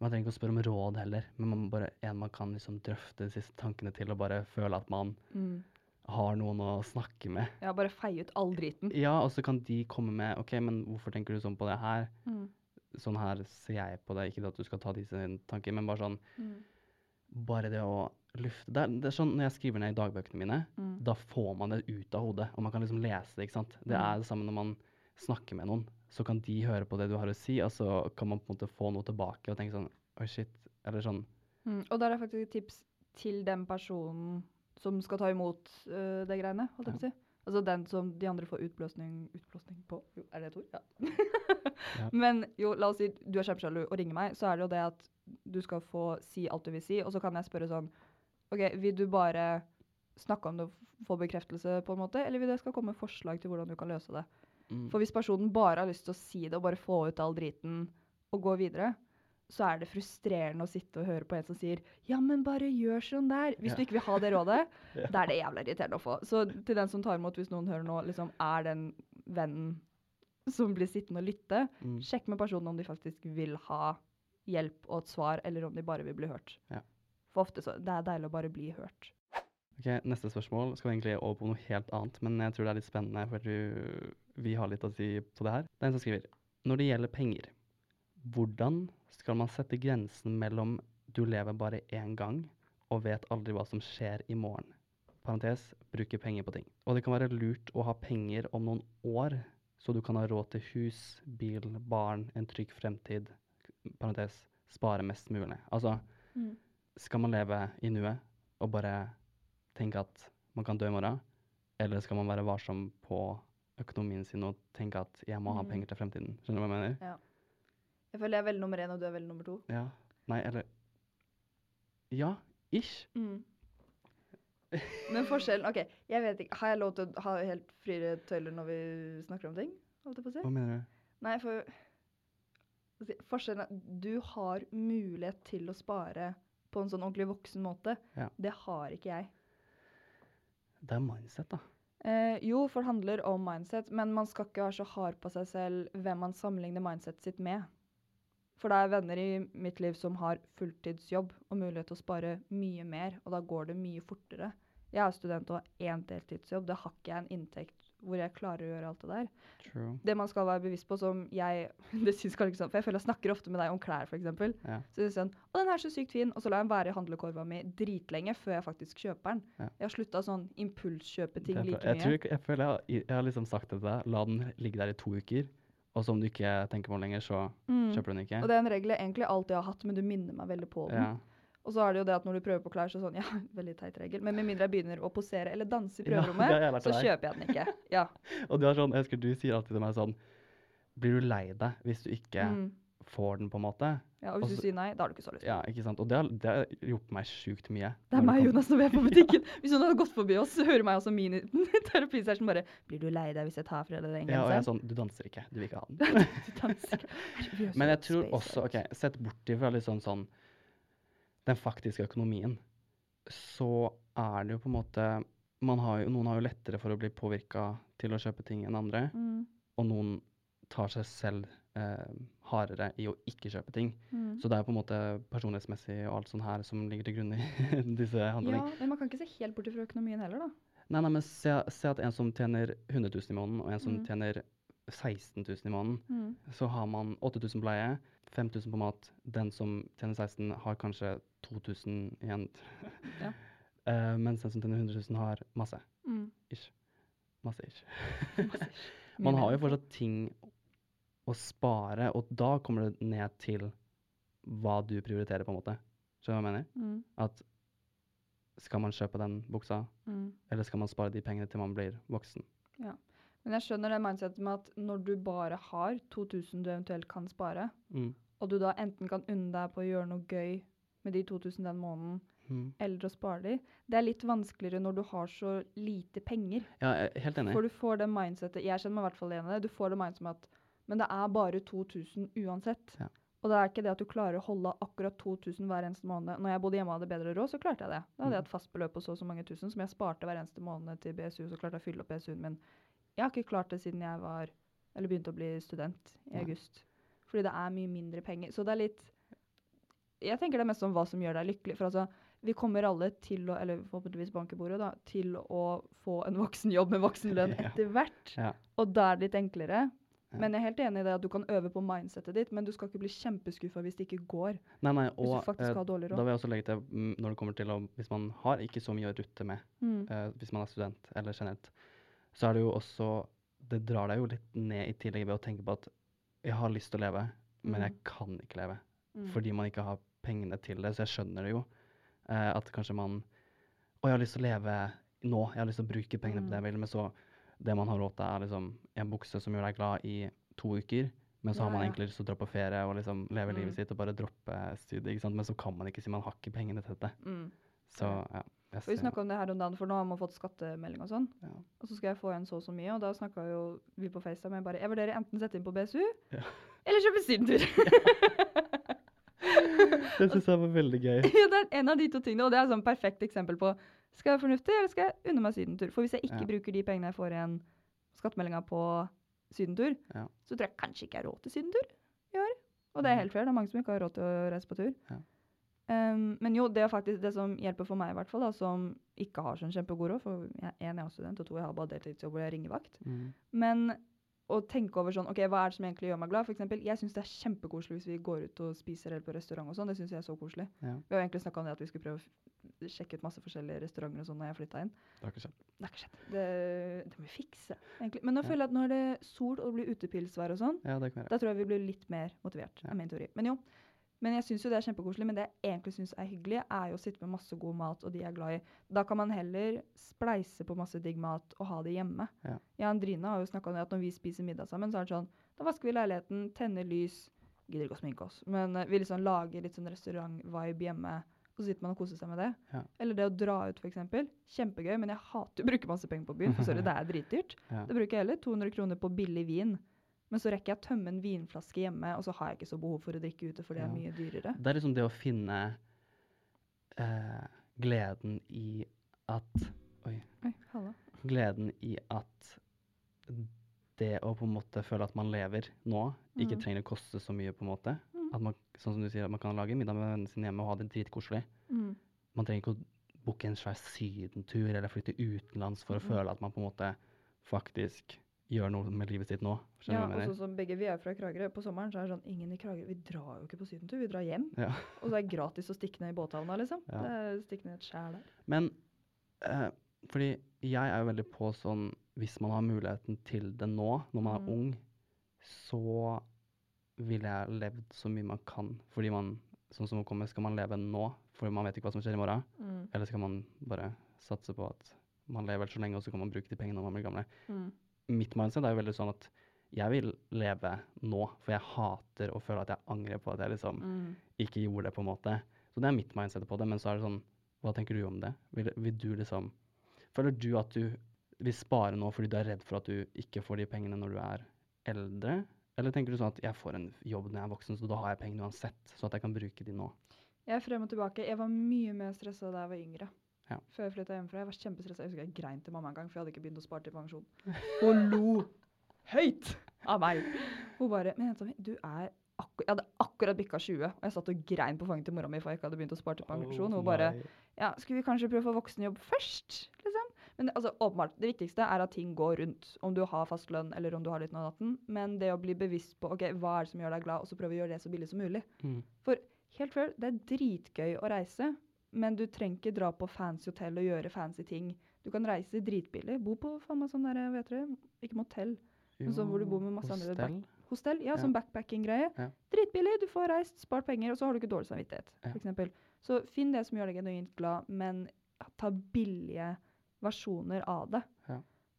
Man trenger ikke å spørre om råd heller, men man bare, en man kan liksom drøfte de siste tankene til og bare føle at man
Mm.
har noen å snakke med.
Ja, bare feie ut all driten.
Ja, og så kan de komme med OK, men hvorfor tenker du sånn på det her?
Mm.
Sånn her ser jeg på det. Ikke at du skal ta disse tankene, men bare sånn
Mm.
Bare det å lufte det er, det er sånn når jeg skriver ned i dagbøkene mine,
Mm.
da får man det ut av hodet, og man kan liksom lese det, ikke sant. Det
Mm.
er det samme når man snakker med noen. Så kan de høre på det du har å si, og så kan man på en måte få noe tilbake og tenke sånn Oi, shit. Eller sånn
Mm. Og der er faktisk et tips til den personen som skal ta imot uh, det greiene, holdt jeg på å si. Altså den som de andre får utblåsning Utblåsning på? Jo, er det et ord? Ja.
Ja.
Men jo, la oss si du er kjempesjalu og ringer meg, så er det jo det at du skal få si alt du vil si, og så kan jeg spørre sånn OK, vil du bare snakke om det og få bekreftelse, på en måte, eller vil det skal komme forslag til hvordan du kan løse det?
mm,
For hvis personen bare har lyst til å si det og bare få ut all driten og gå videre, så er det frustrerende å sitte og høre på en som sier 'ja, men bare gjør sånn der'. Hvis
Ja.
du ikke vil ha det rådet,
Ja.
da er det jævla irriterende å få. Så til den som tar imot, hvis noen hører nå, liksom er den vennen som blir sittende og lytte,
mm.
sjekk med personen om de faktisk vil ha hjelp og et svar, eller om de bare vil bli hørt.
Ja.
For ofte så Det er deilig å bare bli hørt.
Ok, Neste spørsmål skal vi egentlig over på noe helt annet, men jeg tror det er litt spennende, for du, vi har litt å si på det her. Det er en som skriver Når det gjelder penger, hvordan skal man sette grensen mellom du lever bare én gang og vet aldri hva som skjer i morgen? Parentes bruke penger på ting. Og det kan være lurt å ha penger om noen år, så du kan ha råd til hus, bil, barn, en trygg fremtid. Parentes spare mest mulig. Altså, skal man leve i nuet og bare tenke at man kan dø i morgen, eller skal man være varsom på økonomien sin og tenke at jeg må ha
Mm.
penger til fremtiden? Skjønner du hva jeg mener? Ja.
Jeg føler jeg er veldig nummer én, og du er veldig nummer to.
Ja. Nei, eller Ja, ish.
Men forskjellen OK, jeg vet ikke. Har jeg lov til å ha helt friere tøyler når vi snakker om ting? Holdt jeg på å si?
Hva mener du?
Nei, for Forskjellen er du har mulighet til å spare på en sånn ordentlig voksen måte.
Ja.
Det har ikke jeg.
Det er mindset, da.
Eh, jo, for det handler om mindset, men man skal ikke være så hard på seg selv hvem man sammenligner mindsetet sitt med. For det er venner i mitt liv som har fulltidsjobb og mulighet til å spare mye mer, og da går det mye fortere. Jeg er student og har én deltidsjobb. Da har ikke jeg en inntekt hvor jeg klarer å gjøre alt det der.
True.
Det man skal være bevisst på, som jeg Det synes kanskje ikke sånn, for jeg føler jeg snakker ofte med deg om klær, f.eks.
Ja.
Så det er sånn Å, den er så sykt fin. Og så lar jeg den være i handlekorva mi dritlenge før jeg faktisk kjøper den.
Ja.
Jeg har slutta sånn impulskjøpe ting like
bra. jeg,
mye.
tror, jeg føler jeg, har- jeg har liksom sagt det til deg. La den ligge der i to uker, og så om du ikke tenker på den lenger, så
Mm.
kjøper du den ikke.
Og det er en regel jeg egentlig alltid har hatt, men du minner meg veldig på den.
ja.
Og så er det jo det at når du prøver på klær, så sånn Ja, veldig teit regel. Men med mindre jeg begynner å posere eller danse i prøverommet,
lært
så kjøper jeg den ikke. Ja.
Og du, er sånn, jeg husker du sier alltid til meg sånn Blir du lei deg hvis du ikke
Mm.
får den, på en måte?
ja. Og hvis
Også,
du sier nei, da har du ikke så lyst.
Ja, ikke sant? Og det har, det har hjulpet meg sjukt mye.
Det er meg,
og
Jonas, når vi er på butikken. Hvis noen hadde gått forbi oss, hører meg også min terapisession bare Blir du lei deg hvis jeg tar fra deg den
Ja, og jeg er sånn Du danser ikke. Du vil ikke ha den.
Du danser ikke.
Men jeg tror også, ok, sett bort ifra litt sånn sånn den faktiske økonomien, så er det jo på en måte man har jo, Noen har jo lettere for å bli påvirka til å kjøpe ting enn andre,
Mm,
og noen tar seg selv eh, hardere i å ikke kjøpe ting.
mm.
Så det er på en måte personlighetsmessig og alt sånt her som ligger til grunn i disse handlingene.
Ja, men man kan ikke se helt bort fra økonomien heller, da.
Nei, nei, men se, se at en som tjener 100 000 i måneden, og en som
Mm.
tjener 16 000 i måneden,
Mm.
så har man 8000 bleie, leie, 5000 på mat. Den som tjener 16, har kanskje 2000 igjen.
Ja.
uh, mens den som tjener 100 000, har masse.
Mm.
Ish. Masse ish.
Mye
Man har jo fortsatt ting å spare, og da kommer det ned til hva du prioriterer, på en måte. Skjønner du hva jeg mener?
Mm.
At skal man kjøpe den buksa,
Mm.
eller skal man spare de pengene til man blir voksen? Ja.
Men jeg skjønner det mindsettet med at når du bare har 2000 du eventuelt kan spare,
Mm.
Og du da enten kan unne deg på å gjøre noe gøy med de 2000 den måneden,
Mm.
eller å spare de, det er litt vanskeligere når du har så lite penger.
Ja, jeg er helt enig.
For du får det mindsetet Jeg kjenner meg i hvert fall igjen i det. Du får det mindsetet med at Men det er bare 2000 uansett.
Ja.
Og det er ikke det at du klarer å holde akkurat 2000 hver eneste måned. Når jeg bodde hjemme og hadde bedre råd, så klarte jeg det. Da hadde jeg
Mm.
et fast beløp på så og så mange tusen som jeg sparte hver eneste måned til BSU, så klarte jeg å fylle opp BSU-en min. Jeg har ikke klart det siden jeg var Eller begynte å bli student i
Nei.
august. Fordi det er mye mindre penger. Så det er litt Jeg tenker det er mest om hva som gjør deg lykkelig. For altså, vi kommer alle til å, eller forhåpentligvis bankebordet, da, til å få en voksenjobb med voksenlønn etter hvert.
Ja.
Og da er det litt enklere. Men jeg er helt enig i det at du kan øve på mindsetet ditt, men du skal ikke bli kjempeskuffa hvis det ikke går.
Nei, nei,
Hvis
og
du faktisk
eh,
har dårlig råd.
da vil jeg også legge til, mm, når det kommer til å Hvis man har ikke så mye å rutte med,
Mm.
uh, hvis man er student eller generelt, så er det jo også Det drar deg jo litt ned i tillegg ved å tenke på at jeg har lyst til å leve, men jeg kan ikke leve.
Mm.
Fordi man ikke har pengene til det. Så jeg skjønner det jo. Eh, at kanskje man Å, jeg har lyst til å leve nå. Jeg har lyst til å bruke pengene på det jeg vil. Men så Det man har råd til, er liksom en bukse som gjør deg glad i to uker. Men så har man egentlig lyst til å dra på ferie og liksom leve
Mm.
livet sitt og bare droppe studiet. Men så kan man ikke si man har ikke pengene til dette.
Mm.
Så ja. Jeg
Og vi snakka om det her om dagen, for nå har man fått skattemelding og sånn.
ja.
Og så skal jeg få igjen så og så mye, og da snakka jo vi på FaceTime jeg bare Jeg vurderer enten sette inn på BSU
Ja.
eller kjøpe sydentur.
Det syns jeg var veldig gøy.
ja, det er en av de to tingene, og det er sånn perfekt eksempel på skal jeg være fornuftig, eller skal jeg unne meg sydentur. For hvis jeg ikke
Ja.
bruker de pengene jeg får igjen skattemeldinga på sydentur,
Ja.
så tror jeg kanskje ikke jeg har råd til sydentur i år. Og det er helt fair, det er mange som ikke har råd til å reise på tur. Um, men jo, det er faktisk det som hjelper for meg, i hvert fall, da, som ikke har sånn kjempegod råd. For jeg, en, jeg er student, og to, jeg har bare deltidsjobb hvor jeg ringer vakt.
Mm.
Men å tenke over sånn, ok, hva er det som egentlig gjør meg glad? For eksempel, jeg syns det er kjempekoselig hvis vi går ut og spiser eller på restaurant og sånn. Det syns jeg er så koselig.
Ja.
Vi har egentlig snakka om det at vi skulle prøve å sjekke ut masse forskjellige restauranter og sånn når jeg flytta inn.
Det har ikke skjedd.
Det har ikke skjedd. Det, det må vi fikse, egentlig. Men nå
Ja.
føler jeg at nå er det sol og det blir utepilsvær og sånn.
Ja.
Da tror jeg vi blir litt mer motivert, er min teori. Men jo. Men jeg syns jo det er kjempekoselig. Men det jeg egentlig syns er hyggelig, er jo å sitte med masse god mat og de er glad i. Da kan man heller spleise på masse digg mat og ha det hjemme.
Ja.
Jeg og Andrine har jo snakka om det at når vi spiser middag sammen, så er det sånn Da vasker vi leiligheten, tenner lys. Gidder ikke å sminke oss, men eh, vi liksom lager litt sånn restaurant-vibe hjemme. Og så sitter man og koser seg med det.
Ja.
Eller det å dra ut, f.eks. Kjempegøy, men jeg hater å bruke masse penger på byen. For sorry, det er dritdyrt.
Ja.
Da bruker jeg heller 200 kroner på billig vin. Men så rekker jeg å tømme en vinflaske hjemme, og så har jeg ikke så behov for å drikke ute, for det er
Ja.
mye dyrere.
Det er liksom det å finne eh, gleden i at Oi.
Oi.
Gleden i at det å på en måte føle at man lever nå, ikke
Mm.
trenger å koste så mye, på en måte.
Mm.
At man, sånn som du sier, at man kan lage middag med vennene sine hjemme og ha det dritkoselig.
Mm.
Man trenger ikke å booke en svær sydentur eller flytte utenlands for å
Mhm.
føle at man på en måte faktisk gjør noe med livet sitt nå.
Ja, og sånn som begge vi er fra Kragerø. På sommeren så er det sånn Ingen i Kragerø Vi drar jo ikke på sydentur, vi drar hjem.
Ja.
Og så er det gratis å stikke ned i båthavna, liksom.
Ja.
Stikke ned et skjær der.
Men eh, fordi jeg er jo veldig på sånn Hvis man har muligheten til det nå, når man
Mm.
er ung, så ville jeg levd så mye man kan. Fordi man Sånn som hun kommer, skal man leve nå, for man vet ikke hva som skjer i morgen?
Mm.
Eller skal man bare satse på at man lever så lenge, og så kan man bruke de pengene når man blir gamle?
Mm.
Mitt mindset er jo veldig sånn at jeg vil leve nå, for jeg hater å føle at jeg angrer på at jeg liksom
Mm.
ikke gjorde det, på en måte. Så det er mitt mindset på det. Men så er det sånn, hva tenker du om det? Vil, vil du liksom Føler du at du vil spare nå fordi du er redd for at du ikke får de pengene når du er eldre? Eller tenker du sånn at jeg får en jobb når jeg er voksen, så da har jeg pengene uansett, så at jeg kan bruke de nå?
Jeg er frem og tilbake. Jeg var mye mer stressa da jeg var yngre.
Ja.
Før jeg flytta hjemmefra. Jeg var kjempestressa. Jeg husker jeg grein til mamma en gang, for jeg hadde ikke begynt å spare til pensjon. Hun lo høyt av meg. Hun bare Men jenta mi, du er Jeg hadde akkurat bikka 20, og jeg satt og grein på fanget til mora mi for jeg ikke hadde begynt å spare til pensjon. Hun bare Ja, skulle vi kanskje prøve å få voksenjobb først? Liksom. Men altså, åpenbart, det viktigste er at ting går rundt. Om du har fast lønn eller om du har litt av natten. Men det å bli bevisst på ok, hva er det som gjør deg glad, og så prøve å gjøre det så billig som mulig.
Mm.
For helt fair, det er dritgøy å reise, men du trenger ikke dra på fancy hotell og gjøre fancy ting. Du kan reise dritbillig. Bo på faen meg sånn derre, vet du, ikke motell. Men sånn hvor du bor med masse andre
hostell?
Ja,
Ja.
sånn backpacking-greie.
Ja.
Dritbillig, du får reist, spart penger, og så har du ikke dårlig samvittighet,
Ja.
eksempel. Så finn det som gjør deg genuint glad, men ta billige versjoner av det.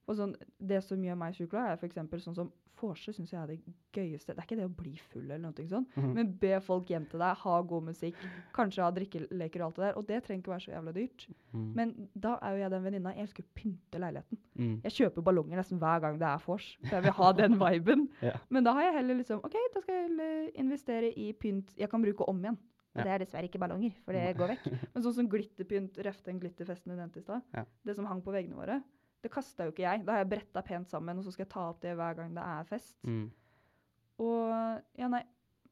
Og sånn, det som gjør meg sjukla, er eksempel sånn som vorse syns jeg er det gøyeste. Det er ikke det å bli full eller noe sånt,
mm.
men be folk hjem til deg, ha god musikk, kanskje ha drikkeleker og alt det der. Og det trenger ikke være så jævla dyrt.
Mm.
Men da er jo jeg den venninna. Jeg elsker å pynte leiligheten.
Mm.
Jeg kjøper ballonger nesten hver gang det er vors, for jeg vil ha den viben.
Ja.
Men da har jeg heller liksom OK, da skal jeg heller investere i pynt jeg kan bruke om igjen.
Ja.
det er dessverre ikke ballonger, for det går vekk. Men sånn som glitterpynt, røfte en glitterfesten du nevnte i stad,
Ja.
det som hang på veggene våre, det kasta jo ikke jeg. Da har jeg bretta pent sammen, og så skal jeg ta opp det hver gang det er fest.
Mm.
Og ja, nei.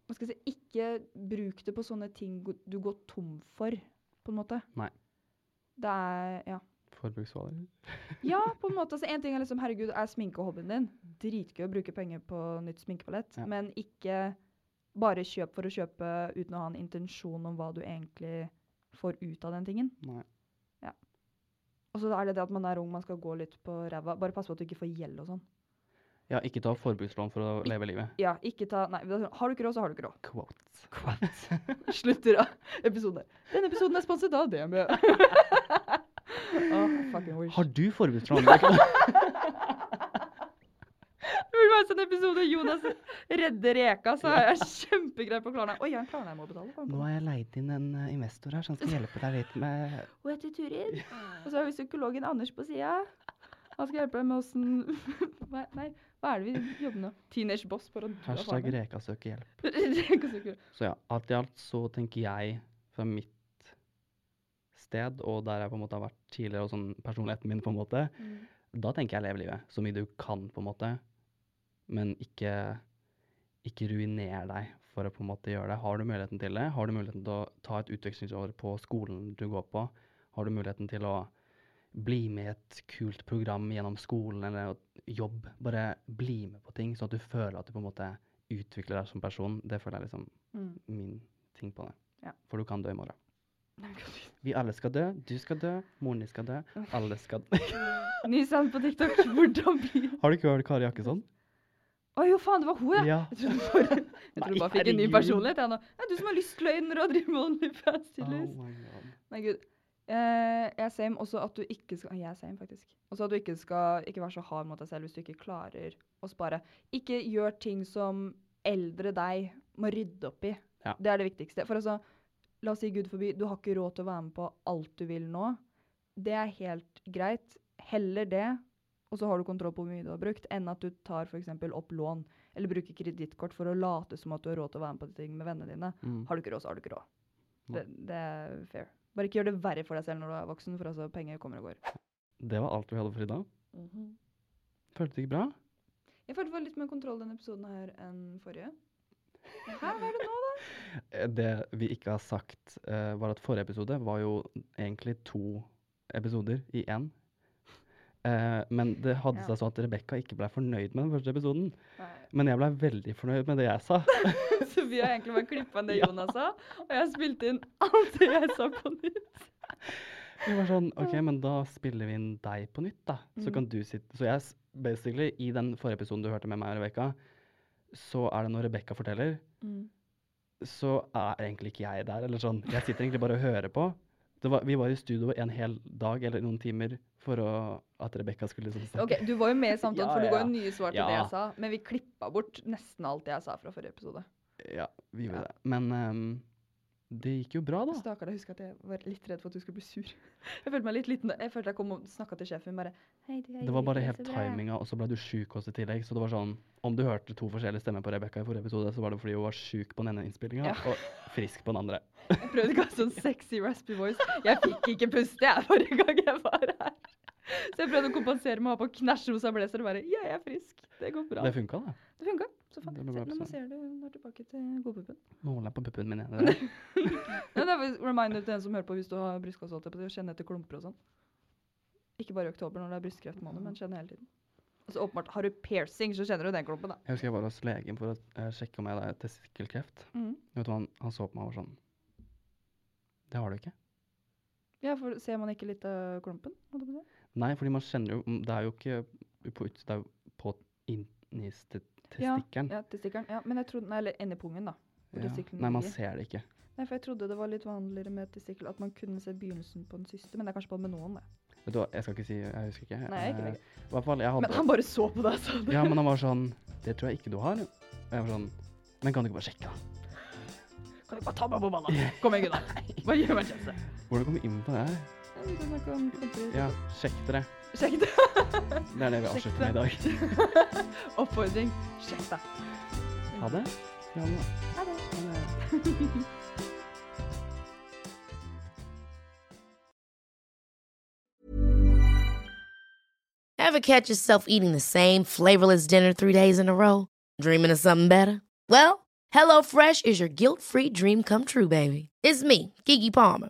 hva skal jeg si, ikke bruk det på sånne ting du går tom for, på en måte.
Nei.
Det er Ja.
Forbruksvarer.
Ja, på en måte. Altså, en ting er liksom, herregud, er sminkehobbyen din. Dritgøy å bruke penger på nytt sminkepalett,
Ja.
men ikke bare kjøp for å kjøpe uten å ha en intensjon om hva du egentlig får ut av den tingen.
Nei.
Og så er det det at man er ung, man skal gå litt på ræva. Bare pass på at du ikke får gjeld og sånn.
Ja, ikke ta forbrukslån for å leve livet.
Ja, ikke ta Nei, har du ikke råd, så har du ikke råd.
Quotes.
Slutter av episode. Denne episoden er sponset av DNB. oh, fucking wish.
Har du forbrukslån? Er
være sånn episode Jonas redder reka, så er jeg kjempegrei på Klarna. Oi, jeg har en Klarna jeg må betale for.
Nå har jeg leid inn en eh, investor her som skal hjelpe deg litt med
Og heter Turid. Og så har vi psykologen Anders på sida. Han skal hjelpe deg med åssen Nei, hva er det vi jobber med? Teenage boss på
hashtag Reka søker hjelp.
Rekasøker.
Så ja, alt i alt så tenker jeg fra mitt sted, og der jeg på en måte har vært tidligere, og sånn personligheten min, på en måte,
Mm.
da tenker jeg leve livet så mye du kan, på en måte. Men ikke, ikke ruiner deg for å på en måte gjøre det. Har du muligheten til det? Har du muligheten til å ta et utvekslingsår på skolen du går på? Har du muligheten til å bli med i et kult program gjennom skolen eller jobb? Bare bli med på ting, sånn at du føler at du på en måte utvikler deg som person. Det føler jeg liksom
Mm.
min ting på det.
Ja.
For du kan dø i morgen. Vi alle skal dø. Du skal dø. Moren din skal dø. Alle skal dø.
Ny sang på TikTok. Hvordan blir
Har du ikke hørt Kari Jakkesson?
Å jo, faen, det var hun, ja! Jeg du bare, jeg trodde
Nei,
bare fikk en ny personlighet. Jeg, nå. Du som har lystløgner og driver med OnlyFans,
Oh
tydeligvis.
my.
Nei, gud. Eh, jeg same også at du ikke skal Jeg same, faktisk. Også at du ikke skal ikke være så hard mot deg selv hvis du ikke klarer å spare. Ikke gjør ting som eldre deg må rydde opp i.
Ja.
Det er det viktigste. For altså, la oss si Gud forbi, du har ikke råd til å være med på alt du vil nå. Det er helt greit. Heller det, og så har du kontroll på hvor mye du har brukt, enn at du tar f.eks. opp lån eller bruker kredittkort for å late som at du har råd til å være med på ting med vennene dine.
Mm.
Har du ikke råd, så har du ikke råd. Det, det er fair. Bare ikke gjør det verre for deg selv når du er voksen, for altså, penger kommer og går.
Det var alt vi hadde for i dag. Føltes det ikke bra?
Jeg følte det var litt mer kontroll denne episoden her enn forrige. Hæ, hva er det nå, da?
Eh, Det vi ikke har sagt, uh, var at forrige episode var jo egentlig to episoder i én. Eh, men det hadde
Ja.
seg sånn at Rebekka ikke ble fornøyd med den første episoden.
Nei.
Men jeg ble veldig fornøyd med det jeg sa.
Så vi har egentlig bare klippa det Jonas sa, og jeg spilte inn alt det jeg sa på nytt.
Vi var sånn OK, men da spiller vi inn deg på nytt, da. Så
Mm.
kan du sitte Så jeg basically, i den forrige episoden du hørte med meg og Rebekka, så er det når Rebekka forteller, så er egentlig ikke jeg der. Eller sånn. Jeg sitter egentlig bare og hører på. Det var, vi var i studio en hel dag eller noen timer for å, at Rebekka skulle liksom snakke.
Ok, Du var jo med i samtalen,
Ja,
for du ga jo nye svar til det jeg sa. Men vi klippa bort nesten alt det jeg sa fra forrige episode.
Ja, vi gjorde det. Men ehm, det gikk jo bra, da.
Stakkar, jeg husker at jeg var litt redd for at du skulle bli sur. Jeg følte meg litt liten. Jeg følte jeg kom og snakka til sjefen bare Hei, jeg
Det var bare helt timinga, og så ble du sjuk også i tillegg. Så det var sånn Om du hørte to forskjellige stemmer på Rebekka i forrige episode, så var det fordi hun var sjuk på den ene innspillinga
Ja.
og frisk på den andre.
Jeg prøvde ikke å ha sånn sexy raspy voice. Jeg fikk ikke puste jeg forrige gang jeg var her. Så jeg prøvde å kompensere med å ha på knæsjrosa blazer og bare Ja, jeg er frisk. Det går bra.
Det funka, da.
Det funka. Så faen. Nå ser du når tilbake til godpuppen.
Nå holder jeg på puppen min jeg.
Ja, det er reminder til den som hører på hvis du har brystkasse, å kjenne etter klumper og sånn. Ikke bare i oktober når det er brystkreftmåned, men kjenne hele tiden. Altså åpenbart, Har du piercing, så kjenner du den klumpen, da.
Jeg husker jeg var hos legen for å uh, sjekke om jeg hadde testikkelkreft.
Mm.
Vet du han, han så på meg og var sånn Det har du ikke.
Ja, for ser man ikke litt av klumpen?
Nei, fordi man kjenner jo Det er jo ikke på ut, det er jo på inni st- testikkelen.
Ja, testikkelen. Ja, men jeg trodde Nei, eller endepungen, da.
Ja. Nei, man ser det ikke.
Nei, for jeg trodde det var litt vanligere med testikkel, at man kunne se begynnelsen på den siste, men det er kanskje bare med noen, det.
Vet du hva, jeg skal ikke si Jeg husker ikke.
Nei, ikke
Eh. I hvert fall, jeg hadde
Men han bare så på deg, sa du.
Ja, men han var sånn Det tror jeg ikke du har. Og jeg var sånn Men kan du ikke bare sjekke, da?
Kan du ikke bare ta meg på balla? Kom igjen, Gunnar. Bare gjør meg en tjeneste.
Hvordan kom vi inn på det her?
Ja, vi kan snakke om klumper.
Ja, sjekk dere.
Sjekk det.
Det er det vi
Sjekk
avslutter med i dag.
Oppfordring. Sjekk det.
Ha det. Ja, da.
Ha det.
Ha det.
Ever catch yourself eating the same flavorless dinner three days in a row? Dreaming of something better? Well, HelloFresh is your guilt-free dream come true, baby. It's me, Kiki Palmer.